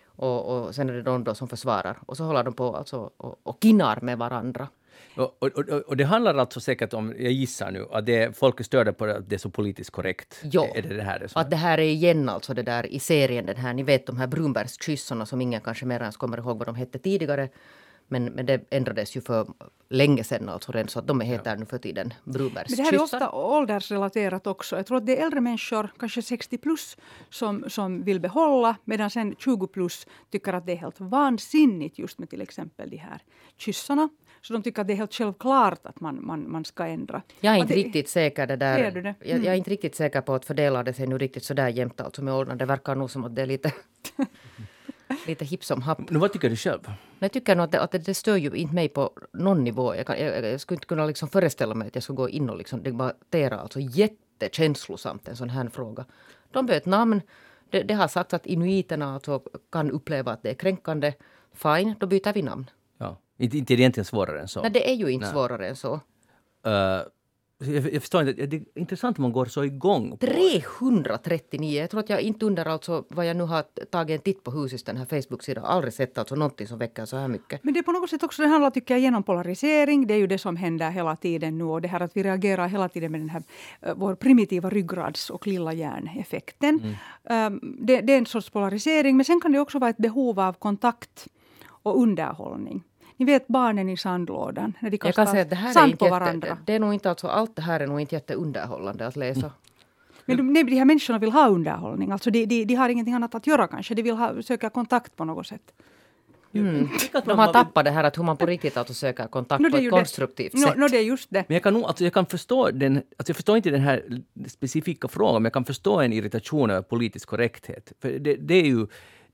Och, och sen är det de då som försvarar. Och så håller de på alltså, och, och kinnar med varandra. Och, och, och, och, det handlar alltså säkert om, jag gissar nu, att det, folk är störda på att det är så politiskt korrekt? Ja, är det det här det att det här är igen alltså det där i serien, den här, ni vet de här Brunbergskyssarna som ingen kanske mer ens kommer ihåg vad de hette tidigare. Men, men det ändrades ju för länge sedan alltså redan, så att de heter ja. nu för tiden Brunbergskyssar. Men det här är ofta åldersrelaterat också. Jag tror att det är äldre människor, kanske 60 plus, som, som vill behålla medan sen 20 plus tycker att det är helt vansinnigt just med till exempel de här kyssarna. Så de tycker att det är helt självklart att man, man, man ska ändra. Jag är inte det, riktigt säker det där. Det? Mm. Jag, jag, är mm. inte riktigt säker på att fördelar det sig nu riktigt sådär jämnt alltså med åldern. Det verkar nog som att det är lite lite hipp som happ. Men vad tycker du själv? Jag tycker nog att, det, att det stör ju inte mig på någon nivå. Jag, kan, jag, jag skulle inte kunna liksom föreställa mig att jag skulle gå in och liksom debattera alltså jättekänslosamt en sån här fråga. De bytte namn. Det, det har sagts att inuiterna alltså kan uppleva att det är kränkande. Fine, då byter vi namn. Ja. Inte, inte är det egentligen svårare än så. Nej, det är ju inte Nej. svårare än så. Uh, jag, jag förstår inte, det är intressant om man går så igång. På. 339! Jag tror att jag inte under alltså vad jag nu har tagit en titt på husets den här Facebook-sidan aldrig sett alltså någonting som väcker så här mycket. Men det är på något sätt också, det handlar tycker jag genom polarisering. Det är ju det som händer hela tiden nu och det här att vi reagerar hela tiden med den här uh, vår primitiva ryggrads och lilla hjärneffekten. Mm. Um, det, det är en sorts polarisering men sen kan det också vara ett behov av kontakt och underhållning. Ni vet barnen i sandlådan, när de kastar säga, det här sand på varandra. Jätte, det är nog inte alltså, allt det här är nog inte jätteunderhållande att läsa. Mm. Men de, nej, de här människorna vill ha underhållning. Alltså de, de, de har ingenting annat att göra kanske. De vill ha, söka kontakt på något sätt. Mm. De har tappat det här att hur man på riktigt alltså söker kontakt no, på ett konstruktivt det. sätt. No, no, det är just det. Men jag kan, nog, alltså jag kan förstå den, alltså jag förstår inte den här specifika frågan, men jag kan förstå en irritation över politisk korrekthet. För det, det är ju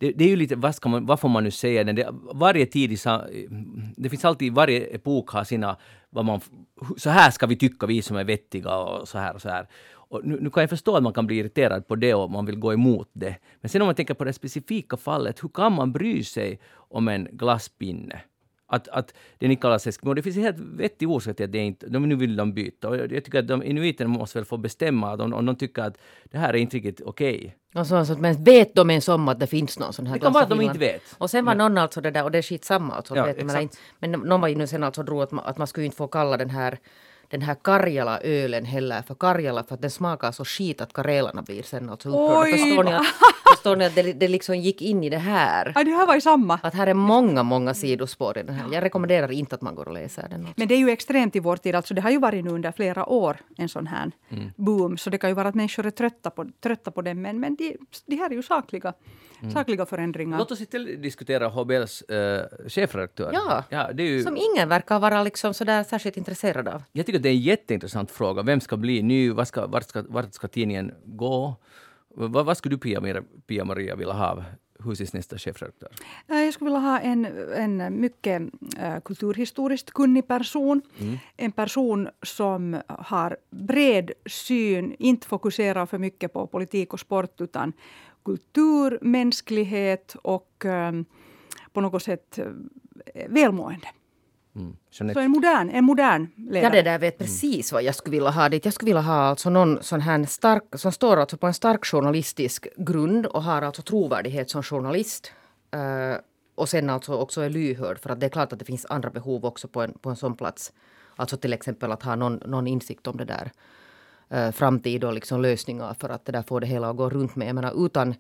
det, det, är ju lite, vad, ska man, vad får man nu säga, det, varje tid, i, det finns alltid, varje epok har sina, vad man, så här ska vi tycka vi som är vettiga och så här och så här. Och nu, nu, kan jag förstå att man kan bli irriterad på det och man vill gå emot det. Men sen om man tänker på det specifika fallet, hur kan man bry sig om en glasspinne? Att, att det ni kallar Eskimo, det finns en helt vettig orsak till att det inte, de, nu vill de byta. Och jag, tycker att de inuiterna måste väl få bestämma om, om de tycker att det här är inte riktigt okej. Okay. Alltså, alltså, men vet de ens om att det finns någon sån här Det kan vara att de inte vet. Och sen var någon alltså det där, och det är skitsamma alltså. Ja, vet men, men någon var ju nu sen alltså drog att man, att man skulle inte få kalla den här den här Karjala-ölen heller för Karjala för att den smakar så skit att karelarna blir sen alltså upprörda. Förstår ni att, förstår ni att det, det liksom gick in i det här? Ja, det här var ju samma. Att här är många, många sidospår i den här. Jag rekommenderar inte att man går och läser den. Också. Men det är ju extremt i vår tid. Alltså det har ju varit nu under flera år en sån här mm. boom. Så det kan ju vara att människor är trötta på, trötta på den. Men, men de, de här är ju sakliga, mm. sakliga förändringar. Låt oss istället diskutera HBLs uh, eh, chefredaktör. Ja, ja det är ju... som ingen verkar vara liksom sådär särskilt intresserad av. Jag tycker det är en jätteintressant fråga. Vem ska bli ny? Vart ska, vart ska, vart ska tidningen gå? Vad, vad skulle du, Pia-Maria, Pia vilja ha husets nästa chefredaktör? Eh, jag skulle vilja ha en, en mycket uh, kulturhistoriskt kunnig person. Mm. En person som har bred syn, inte fokuserar för mycket på politik och sport utan kultur, mänsklighet och um, på något sätt uh, välmående. Mm. Så en modern, en modern ledare. Ja, det där vet precis vad jag skulle vilja ha dit. Jag skulle vilja ha alltså någon sån här stark, som står alltså på en stark journalistisk grund och har alltså trovärdighet som journalist. Uh, och sen alltså också är lyhörd för att det är klart att det finns andra behov också på en, på en sån plats. Alltså till exempel att ha någon, någon insikt om det där eh, framtid och liksom lösningar för att det där får det hela att gå runt med. Jag menar utan,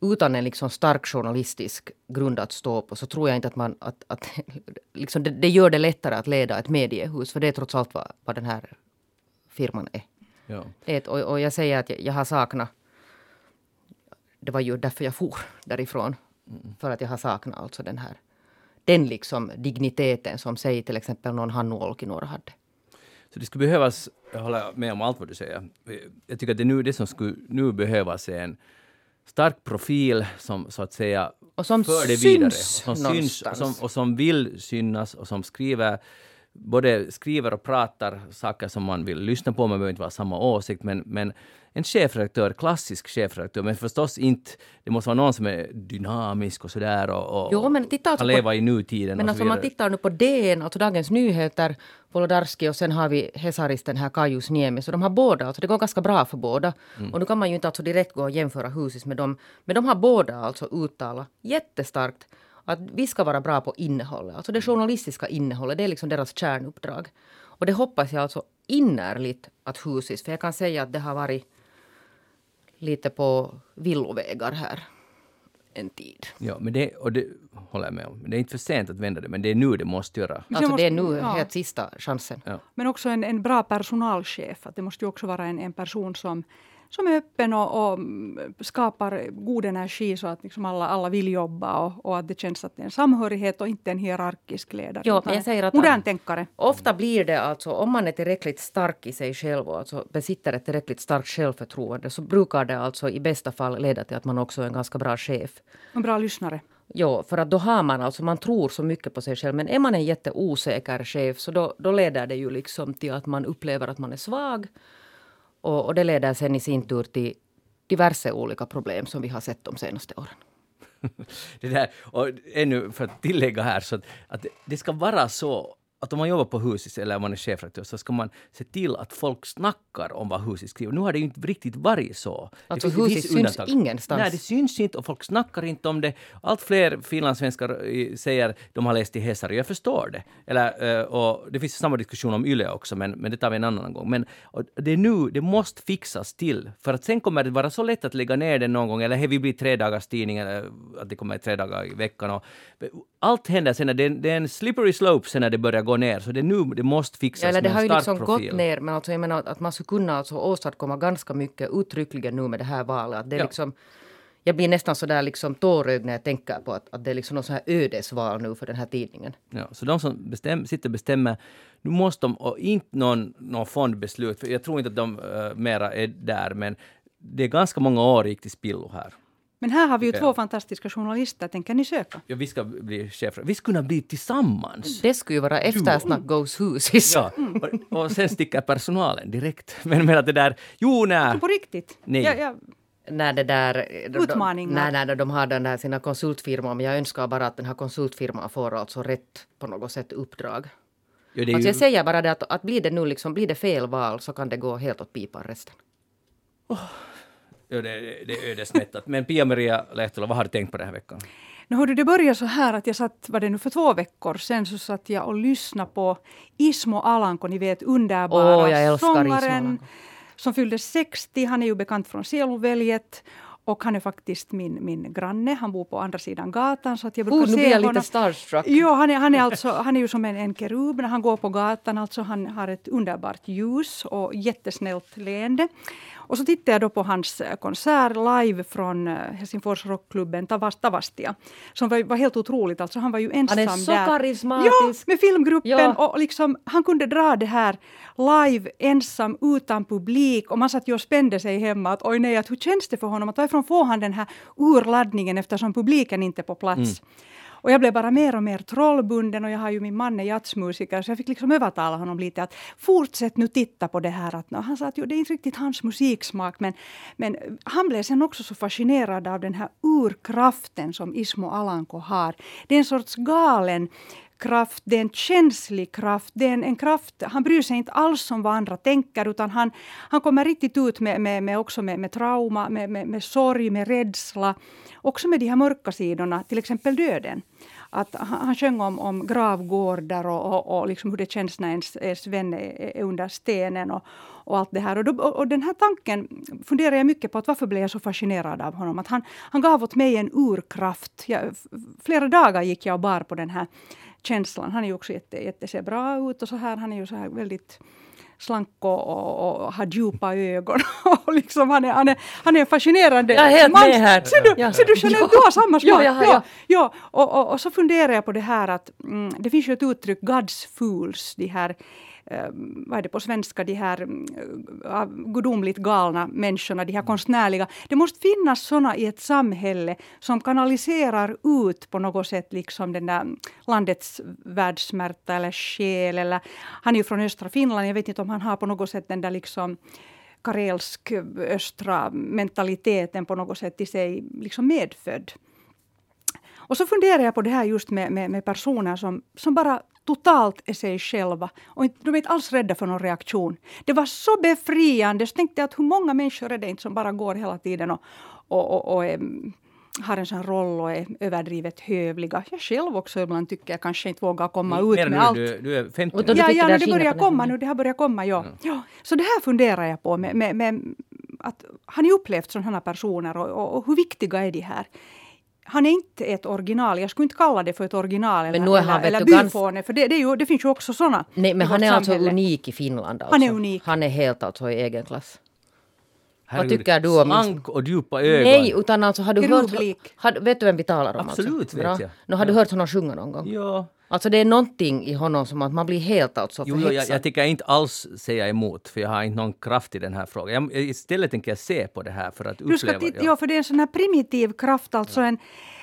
utan en liksom stark journalistisk grund att stå på så tror jag inte att man... Att, att, liksom det, det gör det lättare att leda ett mediehus för det är trots allt vad, vad den här firman är. Ja. Ett, och, och jag säger att jag, jag har saknat... Det var ju därför jag for därifrån. För att jag har saknat alltså den här den liksom digniteten som säg till exempel någon Hannu Olkinuora hade. Så det skulle behövas, jag håller med om allt vad du säger. Jag tycker att det, nu, det som skulle nu behövas är en stark profil som så att säga Och som för det syns vidare. Och som, syns, som, och som vill synas och som skriver både skriver och pratar saker som man vill lyssna på, man behöver inte vara samma åsikt, men, men en chefredaktör, klassisk chefredaktör, men förstås inte, det måste vara någon som är dynamisk och sådär och, och Jo, men titta alltså kan på- leva i nutiden Men alltså så om man tittar nu på DN, alltså Dagens Nyheter, Wolodarski och sen har vi Hesaristen här Kajus Niemi. Så de har båda, alltså det går ganska bra för båda. Mm. Och nu kan man ju inte alltså direkt gå och jämföra Husis med dem. Men de har båda alltså uttalat jättestarkt att vi ska vara bra på innehållet. Alltså det journalistiska innehållet, det är liksom deras kärnuppdrag. Och det hoppas jag alltså innerligt att Husis, för jag kan säga att det har varit lite på villovägar här en tid. Ja, men det, och det håller jag med om. Men det är inte för sent att vända det, men det är nu det måste göra. Så Alltså jag det är måste- nu ja. helt sista chansen. Ja. Men också en, en bra personalchef. Att det måste ju också vara en, en person som, som är öppen och, och skapar god energi så att liksom alla, alla vill jobba och, och att det känns att det är en samhörighet och inte en hierarkisk ledare. Men jag säger att- modern tänkare. Ofta blir det alltså, om man är tillräckligt stark i sig själv och alltså besitter ett tillräckligt starkt självförtroende så brukar det alltså i bästa fall leda till att man också är en ganska bra chef. En bra lyssnare. Ja, för att då har man alltså, man tror så mycket på sig själv. Men är man en jätteosäker chef så då, då leder det ju liksom till att man upplever att man är svag. Och, och det leder sen i sin tur till diverse olika problem som vi har sett de senaste åren. Det där, och ännu för att tillägga här, så att, att det- det ska vara så att om man jobbar på Husis eller om man är chefredaktör så ska man se till att folk snackar om vad Husis skriver. Nu har det ju inte riktigt varit så. Alltså, Husis syns ingenstans. Nej, det syns inte och folk snackar inte om det. Allt fler finlandssvenskar eh, säger de har läst i Hesari, jag förstår det. Eller, eh, och det finns samma diskussion om Yle också, men, men det tar vi en annan gång. Men det är nu, det måste fixas till. För att sen kommer det vara så lätt att lägga ner den någon gång, eller hej, vi blir tre dagars tidning, eller att det kommer tre dagar i veckan. Och, allt händer sen, när det, är- det är en slippery slope sen när det börjar gå ner, så det är nu det måste fixas Ja, eller det har ju liksom profil. gått ner, men alltså jag menar att man skulle kunna alltså åstadkomma ganska mycket uttryckligen nu med det här valet. Att det är Ja. liksom, jag blir nästan sådär liksom tårögd när jag tänker på att, att det är liksom någon sån här ödesval nu för den här tidningen. Ja, så de som bestäm, sitter och bestämmer, nu måste de, och inte någon, någon fondbeslut, för jag tror inte att de uh, mera är där, men det är ganska många år gick till spillo här. Men här har vi ju två fantastiska journalister. Tänker ni söka? Ja, vi ska bli chefer. Vi skulle kunna bli tillsammans. Det skulle ju vara eftersnack goes husis. Ja, och, och sen sticker personalen direkt. Men, men att det där, jo nej. På riktigt? Nej. Ja, ja, När det där... de- Utmaningar. Nej, nej, när de har den där sina konsultfirmor. Men jag önskar bara att den här konsultfirman får alltså rätt på något sätt uppdrag. Ja, det är Alltså ju, jag säger bara det att, att blir det nu liksom, blir det fel val så kan det gå helt åt pipan resten. Ja, det, det är ödesmättat. Men Pia-Maria Lehtola, vad har du tänkt på den här veckan? Nu hörde det började så här att jag satt, var det nu för två veckor sedan, så satt jag och lyssnade på Ismo Alanko, ni vet underbara Åh, jag sångaren som fyllde 60. Han är ju bekant från Seluväljet och han är faktiskt min, min granne. Han bor på andra sidan gatan. Så att jag brukar Oh, nu blir jag honom. lite starstruck. Jo, han är, han, är alltså, han är ju som en, en kerub när han går på gatan. Alltså han har ett underbart ljus och jättesnällt leende. Och så tittade jag då på hans eh, konsert live från eh, Helsingfors rockklubben Tavas, Tavastia. Som var, var helt otroligt. Alltså han var ju ensam Han är så där. karismatisk. Ja, med filmgruppen. Ja. Och liksom, han kunde dra det här live ensam utan publik. Och man satt ju och spände sig hemma. Att, Oj nej, att hur känns det för honom? Att varifrån får han den här urladdningen eftersom publiken inte är på plats? Och jag blev bara mer och mer trollbunden och jag har ju min man är jazzmusiker så jag fick liksom övertala honom lite att fortsätt nu titta på det här. Att, han sa att jo, det är inte riktigt hans musiksmak men, men han blev sen också så fascinerad av den här urkraften som Ismo Alanko har. Det är en sorts galen kraft, det är en känslig kraft, det är en, en kraft, han bryr sig inte alls om vad andra tänker utan han, han kommer riktigt ut med, med, med också med, med trauma, med, med, med sorg, med rädsla. Också med de här mörka sidorna, till exempel döden. Att han, han sjöng om, om gravgårdar och, och, och liksom hur det känns när ens, ens vän är, är under stenen. Och, och allt det här. Och, då, och, den här tanken funderar jag mycket på. att Varför blev jag så fascinerad av honom? Att han, han gav åt mig en urkraft. Jag, flera dagar gick jag och bar på den här känslan. Han är ju också jätte, jätte bra ut och så här. Han är ju så här väldigt slank och, och, och har djupa ögon. och liksom han, är, han, är, han är fascinerande Jag är helt man. med här. Ser du, ja. ser du, känner, ja. du har samma smak? Ja, ja, ja. ja. Och, och, och, så funderar jag på det här att mm, det finns ju ett uttryck, God's fools, de här vad är det på svenska, de här uh, gudomligt galna människorna, de här konstnärliga. Det måste finnas såna i ett samhälle som kanaliserar ut på något sätt liksom den där landets världssmärta eller själ. Eller, han är ju från östra Finland, jag vet inte om han har på något sätt den där liksom karelsk östra mentaliteten på något sätt i sig liksom medfödd. Och så funderar jag på det här just med, med, med personer som, som bara totalt är sig själva. Och de är inte alls rädda för någon reaktion. Det var så befriande. Så tänkte jag att hur många människor är det inte som bara går hela tiden och, och, och, och är, har en sån roll och är överdrivet hövliga. Jag själv också ibland tycker jag kanske inte vågar komma ut med nu, allt. Du, du är 50 Ja, ja, ja det börjar komma nu. Det har börjat komma, ja. Mm. ja. Så det här funderar jag på. Med, med, med att, har ni upplevt sådana personer och, och, och hur viktiga är de här? Han är inte ett original. Jag skulle inte kalla det för ett original eller, men nu är han, eller, eller byfåne. För det, det, ju, det, finns ju också sådana. Nej, men han är alltså unik i Finland. Alltså. Han är unik. Han är helt alltså i egen klass. Herregud, Vad tycker du om... Slank och djupa ögon. Nej, utan alltså har du hört... Har, vet du vem vi talar om? Absolut alltså? vet Bra. jag. No, har du hört honom sjunga någon gång? Ja. Alltså det är någonting i honom som att man blir helt alltså Jo, jo jag, jag tänker inte alls säga emot, för jag har inte någon kraft i den här frågan. Jag, istället tänker jag se på det här för att uppleva. Du ska titta, ja. för det är en sån här primitiv kraft, alltså en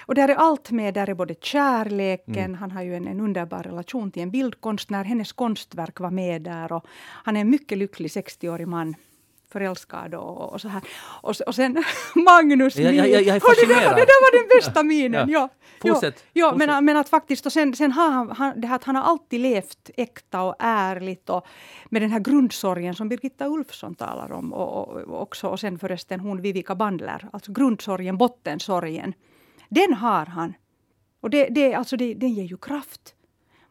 och där är allt med. Där är både kärleken, mm. han har ju en, en, underbar relation till en bildkonstnär. Hennes konstverk var med där. Och han är en mycket lycklig 60-årig man förälskad och, och så här. Och, och sen Magnus jag, jag, jag, jag är det, där, det där var den bästa minen. Ja. Ja. Fortsätt. Ja, ja men, men, att faktiskt, och sen, sen har han, han, det här att han har alltid levt äkta och ärligt och med den här grundsorgen som Birgitta Ulfsson talar om och, och, och också och sen förresten hon Vivica Bandler, alltså grundsorgen, bottensorgen. Den har han. Och det, det, alltså det, den ger ju kraft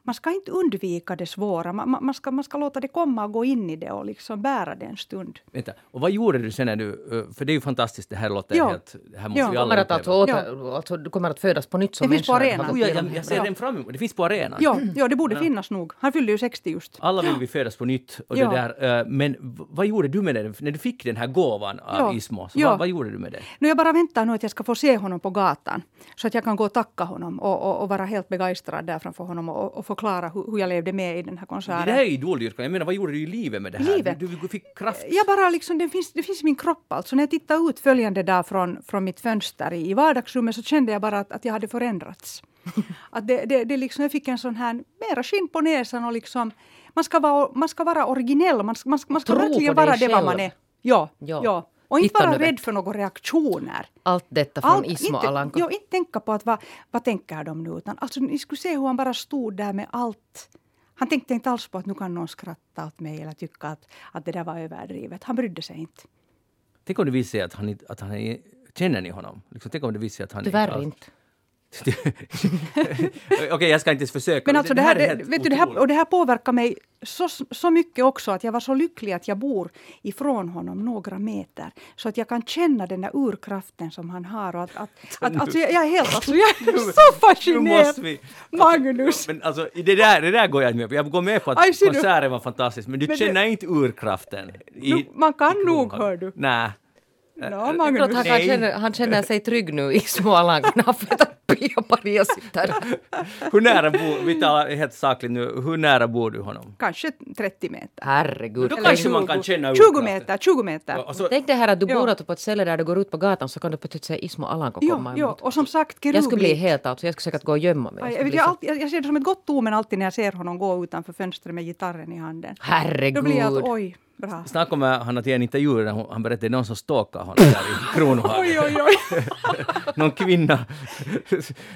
man ska inte undvika det svåra. Man, man, ska, man ska låta det komma och gå in i det och liksom bära det en stund. Vänta, och vad gjorde du sen när du... Eh, för det är ju fantastiskt, det här låter ja. helt... Det här måste ja. vi alla kommer att alltså, åter, alltså, du kommer att födas på nytt som det finns på arenan. Ja, jag, jag ser den fram emot. Det finns på arenan. Ja, ja det borde finnas nog. Han fyllde ju 60 just. Alla vill vi födas på nytt. Och det där, eh, men vad gjorde du med det? När du fick den här gåvan av Ismo, så vad, vad, gjorde du med det? Nu jag bara väntar nu att jag ska få se honom på gatan. Så att jag kan gå och tacka honom och, och, och vara helt begeistrad där framför honom och, och förklara hur, hur jag levde med i den här konserten. Det här är idoldyrkan. Jag menar, vad gjorde du i livet med det här? Livet? Du, du fick kraft. Jag bara liksom, det finns, det finns i min kropp alltså. När jag tittade ut följande dag från, från mitt fönster i, i vardagsrummet så kände jag bara att, att jag hade förändrats. att det, det, det liksom, jag fick en sån här, mera skinn på näsan och liksom, man ska vara, man ska vara originell, man ska, man ska, man ska verkligen vara det vad man är. Ja, ja. ja. Och inte vara rädd för några reaktioner. Allt detta från Allt, Ismo inte, Alanko. Jo, inte tänka på att vad, vad tänker de nu. Utan, alltså, ni skulle se hur han bara stod där med allt. Han tänkte inte alls på att nu kan någon skratta åt mig eller tycka att, att det där var överdrivet. Han brydde sig inte. Tänk om det visade sig att han, att han känner ni honom? Liksom, tänk om det visade sig att han Tyvärr inte. inte. Okej, okay, jag ska inte ens försöka. Men alltså det, här, det, vet du, det, här, och det här påverkar mig så, så mycket också att jag var så lycklig att jag bor ifrån honom några meter. Så att jag kan känna den där urkraften som han har. Att, att, att, alltså jag, jag är helt alltså, jag är så fascinerad. Magnus! Men alltså, det där, det där går jag inte med på. Jag går med på att Aj, konserten var fantastisk, men du men känner det, inte urkraften. I, man kan nog, hör du. Nej. No, Magnus. Han, känner, han känner sig trygg nu i Småland. Pia Maria sitter Hur nära bor, vi talar helt sakligt nu, hur nära bor du honom? Kanske 30 meter. Herregud. Då kanske man kan känna 20 meter, 20 meter. Ja, alltså, Tänk dig här att du bor på ett ställe där du går ut på gatan så kan du plötsligt se Ismo Alanko komma emot. Ja, och som sagt Kerublik. Jag skulle bli helt alltså, jag skulle säkert gå och gömma mig. Jag, jag, jag, alltid, jag ser det som ett gott omen alltid när jag ser honom gå utanför fönstret med gitarren i handen. Herregud. Då blir jag att oj, Bra. Snart kommer han att ge en intervju där hon- han berättade att det är någon som stalkar honom där i Kronohagen. Oj, oj, oj. Någon kvinna.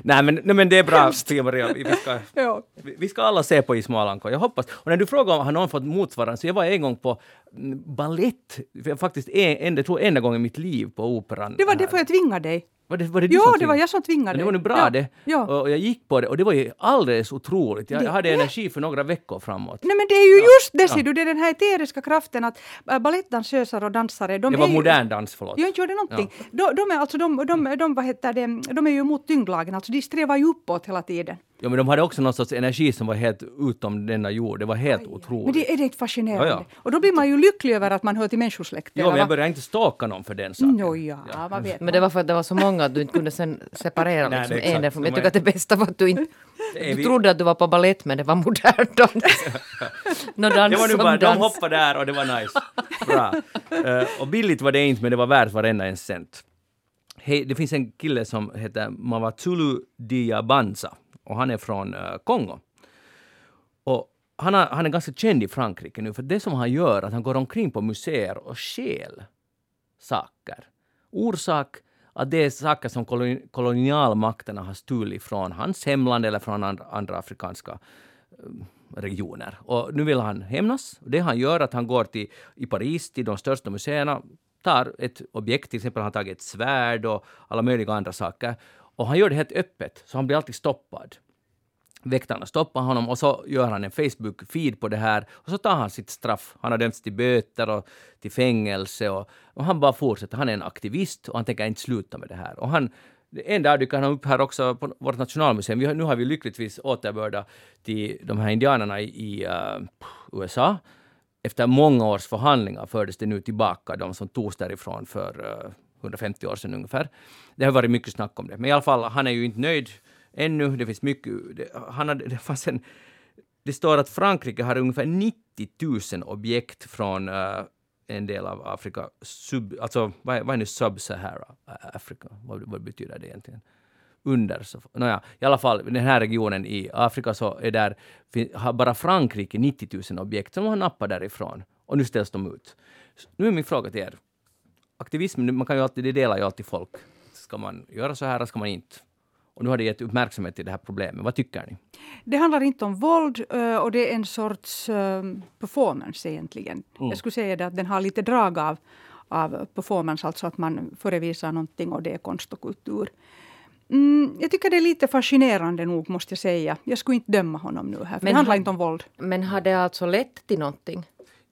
nej, men, nej men det är bra, Pia-Maria. Vi ska, Ja. vi vi ska alla se på Ismo Alanko. Jag hoppas. Och när du frågar om har någon fått motsvarande, så jag var en gång på mm, ballett. Jag Faktiskt en, en, jag tror enda gången i mitt liv på Operan. Det var här. det för jag tvingade dig. Var det, var det Ja, det var jag som tvingade Men det dig. var nu bra ja. det. Ja. Och, jag gick på det och det var ju alldeles otroligt. Jag, Det hade är- energi för några veckor framåt. Nej men det är ju just det Ja. ser du, det är den här eteriska kraften att äh, balettdansöser och dansare, de Det var ju, modern dans, förlåt. Jag inte gjorde någonting. De, de, är alltså, de, de, de, vad heter det, de är ju emot tyngdlagen, alltså de strävar ju uppåt hela tiden. Ja, men de hade också någon sorts energi som var helt utom denna jord. Det var helt otroligt. Men det är det inte fascinerande? Ja, ja. Och då blir man ju lycklig över att man hör till människosläktet. Eller men jag började inte stalka någon för den saken. Nå ja, vad vet Men det var för att det var så många att du inte kunde sen separera Nej, liksom en därifrån. De Jag tycker att det bästa var att du inte... Du vi- trodde att du var på ballett men det var modern dans. Nå, dans Det var nu bara, de dans. hoppade där och det var nice. Bra. Eh, och billigt var det inte, men det var värt varenda en cent. Hej, det finns en kille som heter Mavatsulu Diabanza och han är från eh, Kongo. Och han, har, han är ganska känd i Frankrike nu för det som han gör att han går omkring på museer och stjäl saker. Orsak att det är saker som kolonialmakterna har stulit från hans hemland eller från andra, andra afrikanska eh, regioner. Och nu vill han hämnas. Det han gör är att han går till, i Paris till de största museerna, tar ett objekt, till exempel har han tagit ett svärd och alla möjliga andra saker. Och han gör det helt öppet, så han blir alltid stoppad. Väktarna stoppar honom och så gör han en Facebook-feed på det här och så tar han sitt straff. Han har dömts till böter och till fängelse och, och han bara fortsätter. Han är en aktivist och han tänker inte sluta med det här. Och han, en dag dyker han upp här också på vårt nationalmuseum. Vi har, nu har vi lyckligtvis återbörda till de här indianerna i, i uh, USA. Efter många års förhandlingar fördes det nu tillbaka, de som togs därifrån för uh, 150 år sedan ungefär. Det har varit mycket snack om det. Men i alla fall, han är ju inte nöjd ännu. Det finns mycket... Det, han hade, det, fanns en, det står att Frankrike har ungefär 90 000 objekt från uh, en del av Afrika. Sub, alltså, vad är, vad är nu Sub-Sahara eh, Afrika? Vad, vad betyder det egentligen? under. Så, nåja, I alla fall, den här regionen i Afrika så är där, har bara Frankrike 90 000 objekt som har nappat därifrån. Och nu ställs de ut. Så Nu är min fråga till er. Aktivism, man kan ju alltid, det delar ju alltid folk. Ska man göra så här eller ska man inte? Och nu har det gett uppmärksamhet till det här problemet. Vad tycker ni? Det handlar inte om våld eh, och det är en sorts eh, performance egentligen. Mm. Jag skulle säga det att den har lite drag av, av performance, alltså att man förevisar någonting och det är konst och kultur. Mm, jag tycker det är lite fascinerande nog, måste jag säga. Jag skulle inte döma honom nu här, för Men det handlar han- inte om våld. Men har det alltså lett till någonting?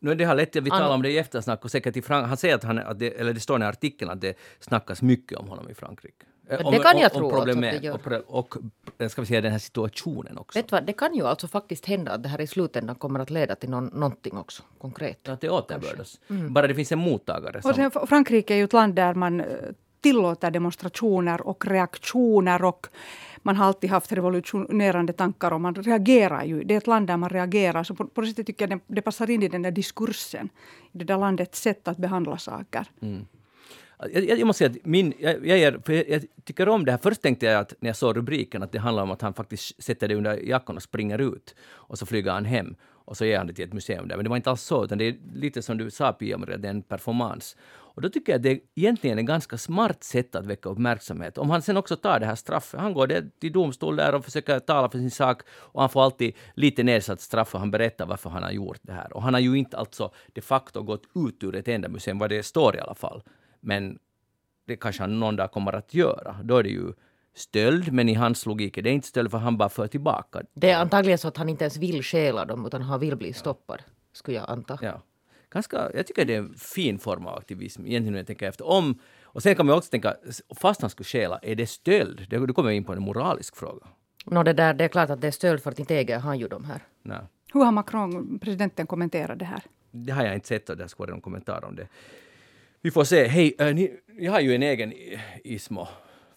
Nu, det har lett till, vi An- talar om det i eftersnack och säkert i Frank- han säger att han, att det, eller det står i artikeln att det snackas mycket om honom i Frankrike. Eh, om- det kan jag om, tro om problemet att det gör. och, och, eh, ska vi säga den här situationen också. Vet vad, det kan ju alltså faktiskt hända att det här i slutändan kommer att leda till någon, någonting också konkret. Att det återbördas. Mm. Bara det finns en mottagare. Som, Och sen, Frankrike är ju ett land där man eh, tillåter demonstrationer och reaktioner och man har alltid haft revolutionerande tankar och man reagerar ju. Det är ett land där man reagerar. Så på, på det sättet tycker jag det, det passar in i den där diskursen. I det där landets sätt att behandla saker. Mm. Jag, jag, jag måste säga att min, jag, jag, är, för jag, jag tycker om det här. Först tänkte jag att när jag såg rubriken att det handlar om att han faktiskt sätter det under jackan och springer ut. Och så flyger han hem och så ger han det till ett museum där. Men det var inte alls så, utan det är lite som du sa Pia, det är en performance. Och då tycker jag att det är egentligen ett ganska smart sätt att väcka uppmärksamhet. Om han sen också tar det här straffet, han går till domstol där och försöker tala för sin sak och han får alltid lite nedsatt straff och han berättar varför han har gjort det här. Och han har ju inte alltså de facto gått ut ur ett enda museum, vad det står i alla fall. Men det kanske han någon dag kommer att göra. Då är det ju stöld, men i hans logik är det inte stöld för han bara för tillbaka. Det är antagligen så att han inte ens vill stjäla dem utan han vill bli stoppad. Skulle jag anta. Ja. Ganska, jag tycker det är en fin form av aktivism, egentligen när jag tänker efter. Om, och sen kan man också tänka, fast han skulle stjäla, är det stöld? Det- Då kommer jag in på en moralisk fråga. Nå, det, där, det är klart att det är stöld för att inte äger han ju de här. Nej. Hur har Macron, presidenten, kommenterat det här? Det har jag inte sett och det ska vara någon kommentar om det. Vi får se. Hej, äh, ni, jag har ju en egen Ismo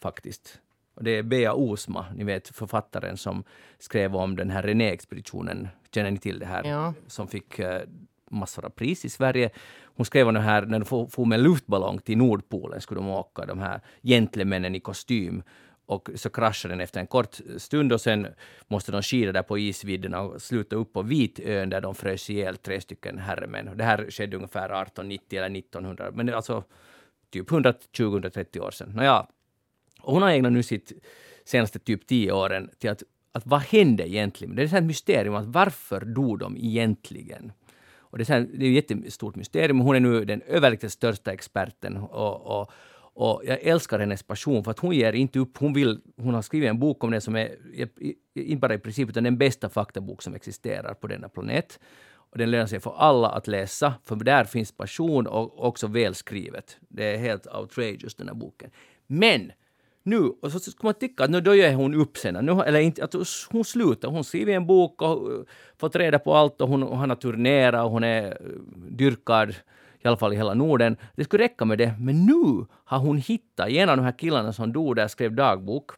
faktiskt. Och det är Bea Osma, ni vet författaren som skrev om den här René-expeditionen. Känner ni till det här? Ja. Som fick eh, massor av pris i Sverige. Hon skrev om här när de for, for med luftballong till Nordpolen skulle de åka, de här gentlemännen i kostym. och så kraschar den efter en kort stund och sen måste de skida där på isvidderna och sluta upp på Vitön där de frös ihjäl tre stycken herremän. Det här skedde ungefär 1890 eller 1900, men det är alltså typ 120-130 år sedan. Nåja, och hon har ägnat nu sitt senaste typ tio åren till att, att vad hände egentligen? Det är ett mysterium att varför dog de egentligen? Och det, är här, det är ett jättestort mysterium. Hon är nu den överlägset största experten och, och, och jag älskar hennes passion för att hon ger inte upp. Hon, vill, hon har skrivit en bok om det som är, inte bara i princip, utan den bästa faktabok som existerar på denna planet. Och den lönar sig för alla att läsa, för där finns passion och också välskrivet. Det är helt outrageous den här boken. Men nu, och så skulle man tycka att nu då gör hon upp sen. Nu, eller inte, att hon slutar. Hon skriver en bok och eh, fått reda på allt och hon, och har turnerat och hon är eh, dyrkad i alla fall i hela Norden. Det skulle räcka med det. Men nu har hon hittat, en av de här killarna som dog där skrev dagbok,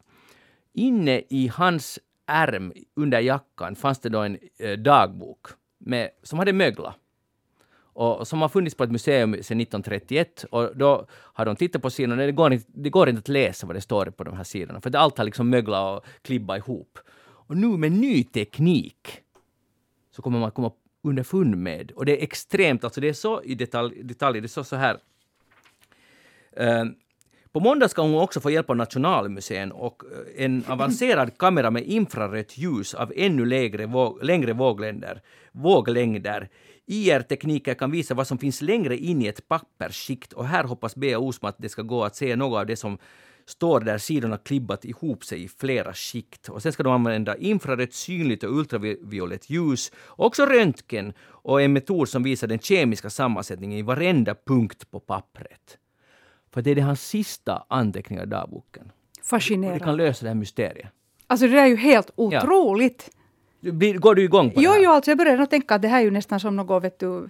inne i hans ärm under jackan fanns det då en eh, dagbok med, som hade möglat och som har funnits på ett museum sedan 1931. Och då har de tittat på sidorna. Det går, inte, det går inte att läsa vad det står på de här sidorna, för allt har liksom möglat och klibbat ihop. Och nu med ny teknik så kommer man komma underfund med, och det är extremt, alltså det är så i detalj, detalj det står så här. Uh, på måndag ska hon också få hjälp av Nationalmuseet och eh, en avancerad kamera med infrarött ljus av ännu lägre, längre våglängder, våglängder IR-tekniker kan visa vad som finns längre in i ett pappersskikt och här hoppas Bea Osmo att det ska gå att se något av det som står där sidorna klibbat ihop sig i flera skikt. Och sen ska de använda infrarött, synligt och ultraviolett ljus, också röntgen och en metod som visar den kemiska sammansättningen i varenda punkt på pappret. För det är det hans sista anteckningar i dagboken. Fascinerande. Det kan lösa det här mysteriet. Alltså det är ju helt otroligt. Ja. Går du igång på jo, det här? Jo, alltså jag började tänka att det här är ju nästan som något vet du,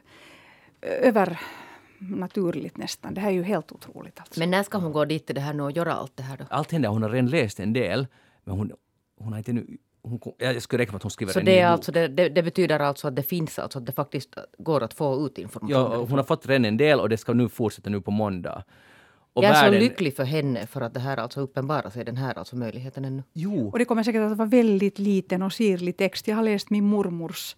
övernaturligt nästan. Det här är ju helt otroligt. Alltså. Men när ska hon gå dit till det här nu och göra allt det här då? Allt händer. Hon har redan läst en del, men hon, hon har inte nu hon, jag skulle räkna med att hon skriver så en det, ny är alltså, det, det, det, betyder alltså att det finns, alltså att det faktiskt går att få ut information? Ja, hon har fått redan en del och det ska nu fortsätta nu på måndag. Och jag är världen... så lycklig för henne för att det här alltså uppenbarar sig, den här alltså möjligheten ännu. Jo. Och det kommer säkert att vara väldigt liten och sirlig text. Jag har läst min mormors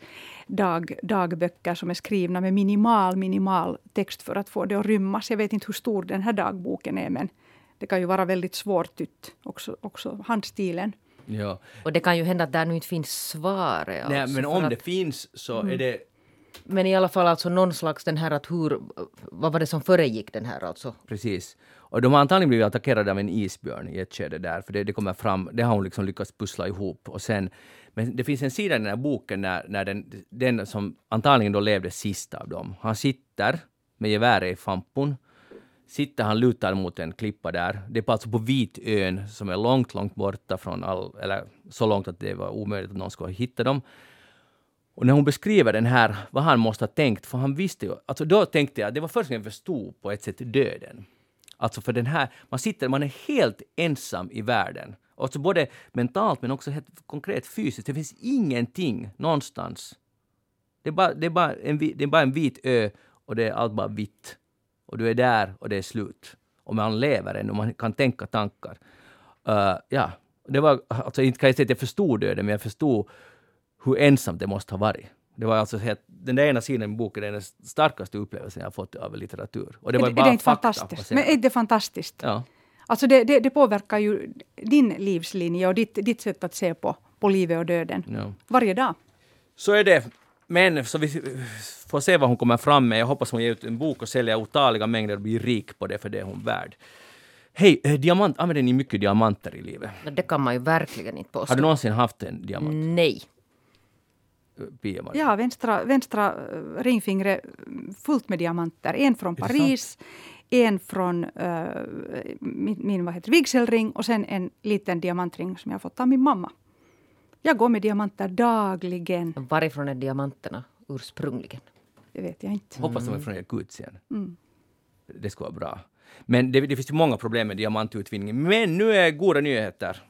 dag, dagböcker som är skrivna med minimal, minimal text för att få det att rymmas. Jag vet inte hur stor den här dagboken är men det kan ju vara väldigt svårtytt också, också handstilen. Ja. Och det kan ju hända att där nu inte finns svaret. Nej, alltså men om att... det finns så mm. är det men i alla fall alltså någon slags den här att hur, vad var det som föregick den här alltså? Precis. Och de har antagligen blivit attackerade av en isbjörn i ett skede där, för det, det kommer fram, det har hon liksom lyckats pussla ihop. Och sen, men det finns en sida i den här boken när, när den, den som antagligen då levde sist av dem, han sitter med geväret i fampun. sitter han lutad mot en klippa där. Det är alltså på Vitön som är långt, långt borta från all, eller så långt att det var omöjligt att någon skulle hitta dem. Och när hon beskriver den här, vad han måste ha tänkt, för han visste ju, alltså då tänkte jag, det var första gången jag förstod på ett sätt döden. Alltså för den här, man sitter, man är helt ensam i världen. Alltså både mentalt men också helt konkret fysiskt. Det finns ingenting någonstans. Det är bara, det är bara, en, det är bara en vit ö och det är allt bara vitt. Och du är där och det är slut. Och man lever ännu, man kan tänka tankar. Uh, ja, det var, alltså inte kan jag säga att jag förstod döden, men jag förstod hur ensamt det måste ha varit. Det var alltså helt, den där ena sidan i boken är den starkaste upplevelsen jag har fått av litteratur. Och det var är, bara är det inte fakta. fantastiskt? Men är det fantastiskt? Ja. Alltså det, det, det, påverkar ju din livslinje och ditt, ditt sätt att se på, på livet och döden. Ja. Varje dag. Så är det. Men så vi får se vad hon kommer fram med. Jag hoppas hon ger ut en bok och säljer otaliga mängder och blir rik på det, för det är hon värd. Hej, eh, diamant, använder ni mycket diamanter i livet? Det kan man ju verkligen inte påstå. Har du någonsin haft en diamant? Nej. Pia? Ja, vänstra, vänstra eh, ringfingret fullt med diamanter. En från Paris, en från uh, min, min vad heter, vigselring och sen en liten diamantring som jag fått av min mamma. Jag går med diamanter dagligen. Varifrån är diamanterna ursprungligen? Det vet jag inte. Mm. Hoppas de är från Jakutien. Mm. Det skulle vara bra. Men det, det finns ju många problem med diamantutvinning. Men nu är goda nyheter.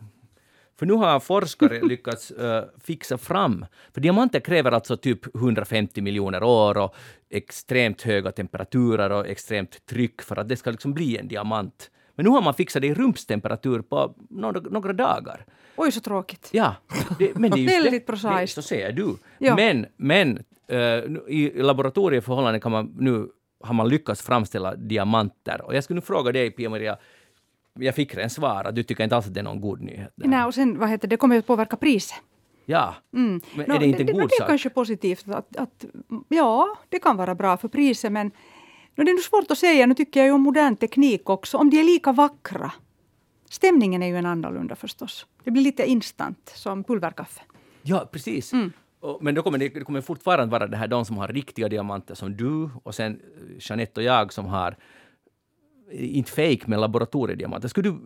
För nu har forskare lyckats uh, fixa fram, för diamanter kräver alltså typ 150 miljoner år och extremt höga temperaturer och extremt tryck för att det ska liksom bli en diamant. Men nu har man fixat det i rumstemperatur på några, några dagar. Oj, så tråkigt. Ja, det, men det är just Väldigt prosaiskt. Så säger du. Ja. Men, men nu- i laboratorieförhållanden kan man nu har man lyckats framställa diamanter. Och jag skulle nu fråga dig, Pia-Maria, jag fick redan svar att du tycker inte alls att det är någon god nyhet. Nej, och sen, vad heter det, kommer ju att påverka priset. Ja, men Nå, är det inte en det, god det är sak? kanske positivt. Att, att, ja, det kan vara bra för priset, men nå, det är nog svårt att säga. Nu tycker jag ju om modern teknik också. Om de är lika vackra. Stämningen är ju en annorlunda förstås. Det blir lite instant, som pulverkaffe. Ja, precis. Mm. Men då kommer det, det kommer fortfarande vara det här de som har riktiga diamanter som du och sen Jeanette och jag som har inte fake men laboratoriediamanter. Skulle du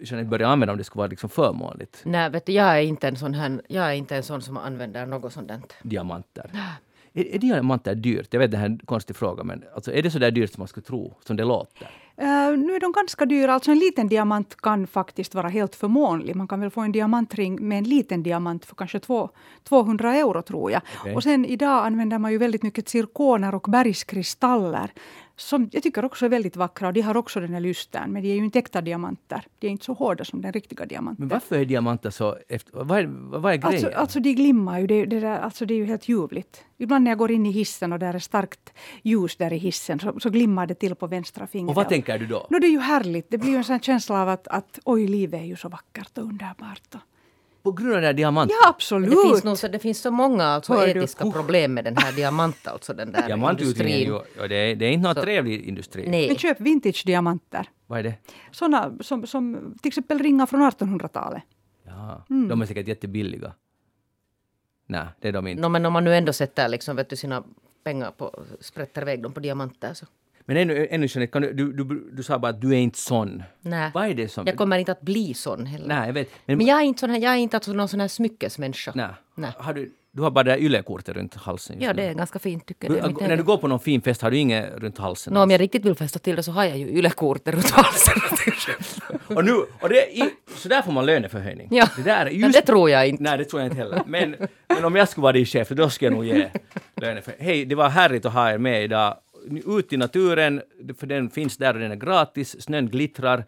Jeanette börja använda om det skulle vara liksom förmånligt? Nej, vet du, jag är inte en sån här, jag är inte en sån som använder något sånt. där. diamanter. Är, är diamanter dyrt? Jag vet det här är en konstig fråga men alltså, är det så där dyrt som man skulle tro, som det låter? Eh, nu är de ganska dyra. Alltså en liten diamant kan faktiskt vara helt förmånlig. Man kan väl få en diamantring med en liten diamant för kanske två, 200 euro tror jag. Okej. Och sen idag använder man ju väldigt mycket zirkoner och bergskristaller. Som jag tycker också är väldigt vackra och de har också den här lysten. Men de är ju inte äkta diamanter. De är inte så hårda som den riktiga diamanten. Men varför är diamanter så... Efter, vad, är, vad är grejen? Alltså, alltså de glimmar ju. Det, det, där, alltså det är ju helt ljuvligt. Ibland när jag går in i hissen och där är starkt ljus där i hissen så, så glimmar det till på vänstra fingret. och vad tänker du då? No, det är ju härligt. Det blir ju en sån känsla av att, att oj, livet är ju så vackert och underbart. På grund av den här diamanten? ja, Men absolut. det, finns nog, så, det finns så många alltså, etiska problem med den här diamant, alltså den där industrin. ja, det, är, det är inte någon Så- trevlig industri. Men Nej. köp vintage-diamanter. Vad är det? Såna som, som till exempel ringar från 1800-talet. Ja, Mm. De är säkert jättebilliga. Nej, det är de inte. No, men om man nu ändå sätter liksom, vet du, sina pengar på, sprätter iväg dem på diamanter så. Men ännu, ännu Jeanette, kan du, du, du, du sa bara att du är inte sån. Nej. Vad är det som... Jag kommer inte att bli sån heller. Nej, jag vet. Men, Men jag är inte, sån här, jag är inte alltså någon sån här smyckesmänniska. nej. Nej. Har du, du har bara det här yllekortet runt halsen just Ja, det är ganska fint tycker jag. Du, när du går på någon fin fest har du inget runt halsen? Nå, om jag riktigt vill fästa till det så har jag ju ylekortet runt halsen. och nu, och det är, så där får man löneförhöjning. Ja. Det där är Men just det tror jag inte. Nej, det tror jag inte heller. Men, men om jag skulle vara din chef, då skulle jag nog ge löneförhöjning. Hej, det var härligt att ha er med idag. Ut i naturen, för den finns där och den är gratis. Snön glittrar.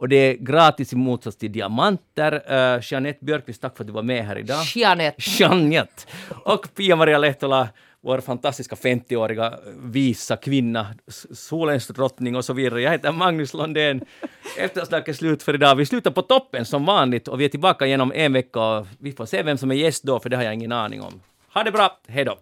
Och det är gratis i motsats till diamanter. Uh, Jeanette Björkqvist, tack för att du var med här idag. Jeanette. Jeanette. Och Pia-Maria Lehtola, vår fantastiska 50-åriga visa kvinna, solens drottning och så vidare. Jag heter Magnus Lundén. Eftersnack är slut för idag. Vi slutar på toppen som vanligt och vi är tillbaka igen om en vecka. Vi får se vem som är gäst då, för det har jag ingen aning om. Ha det bra, hej då!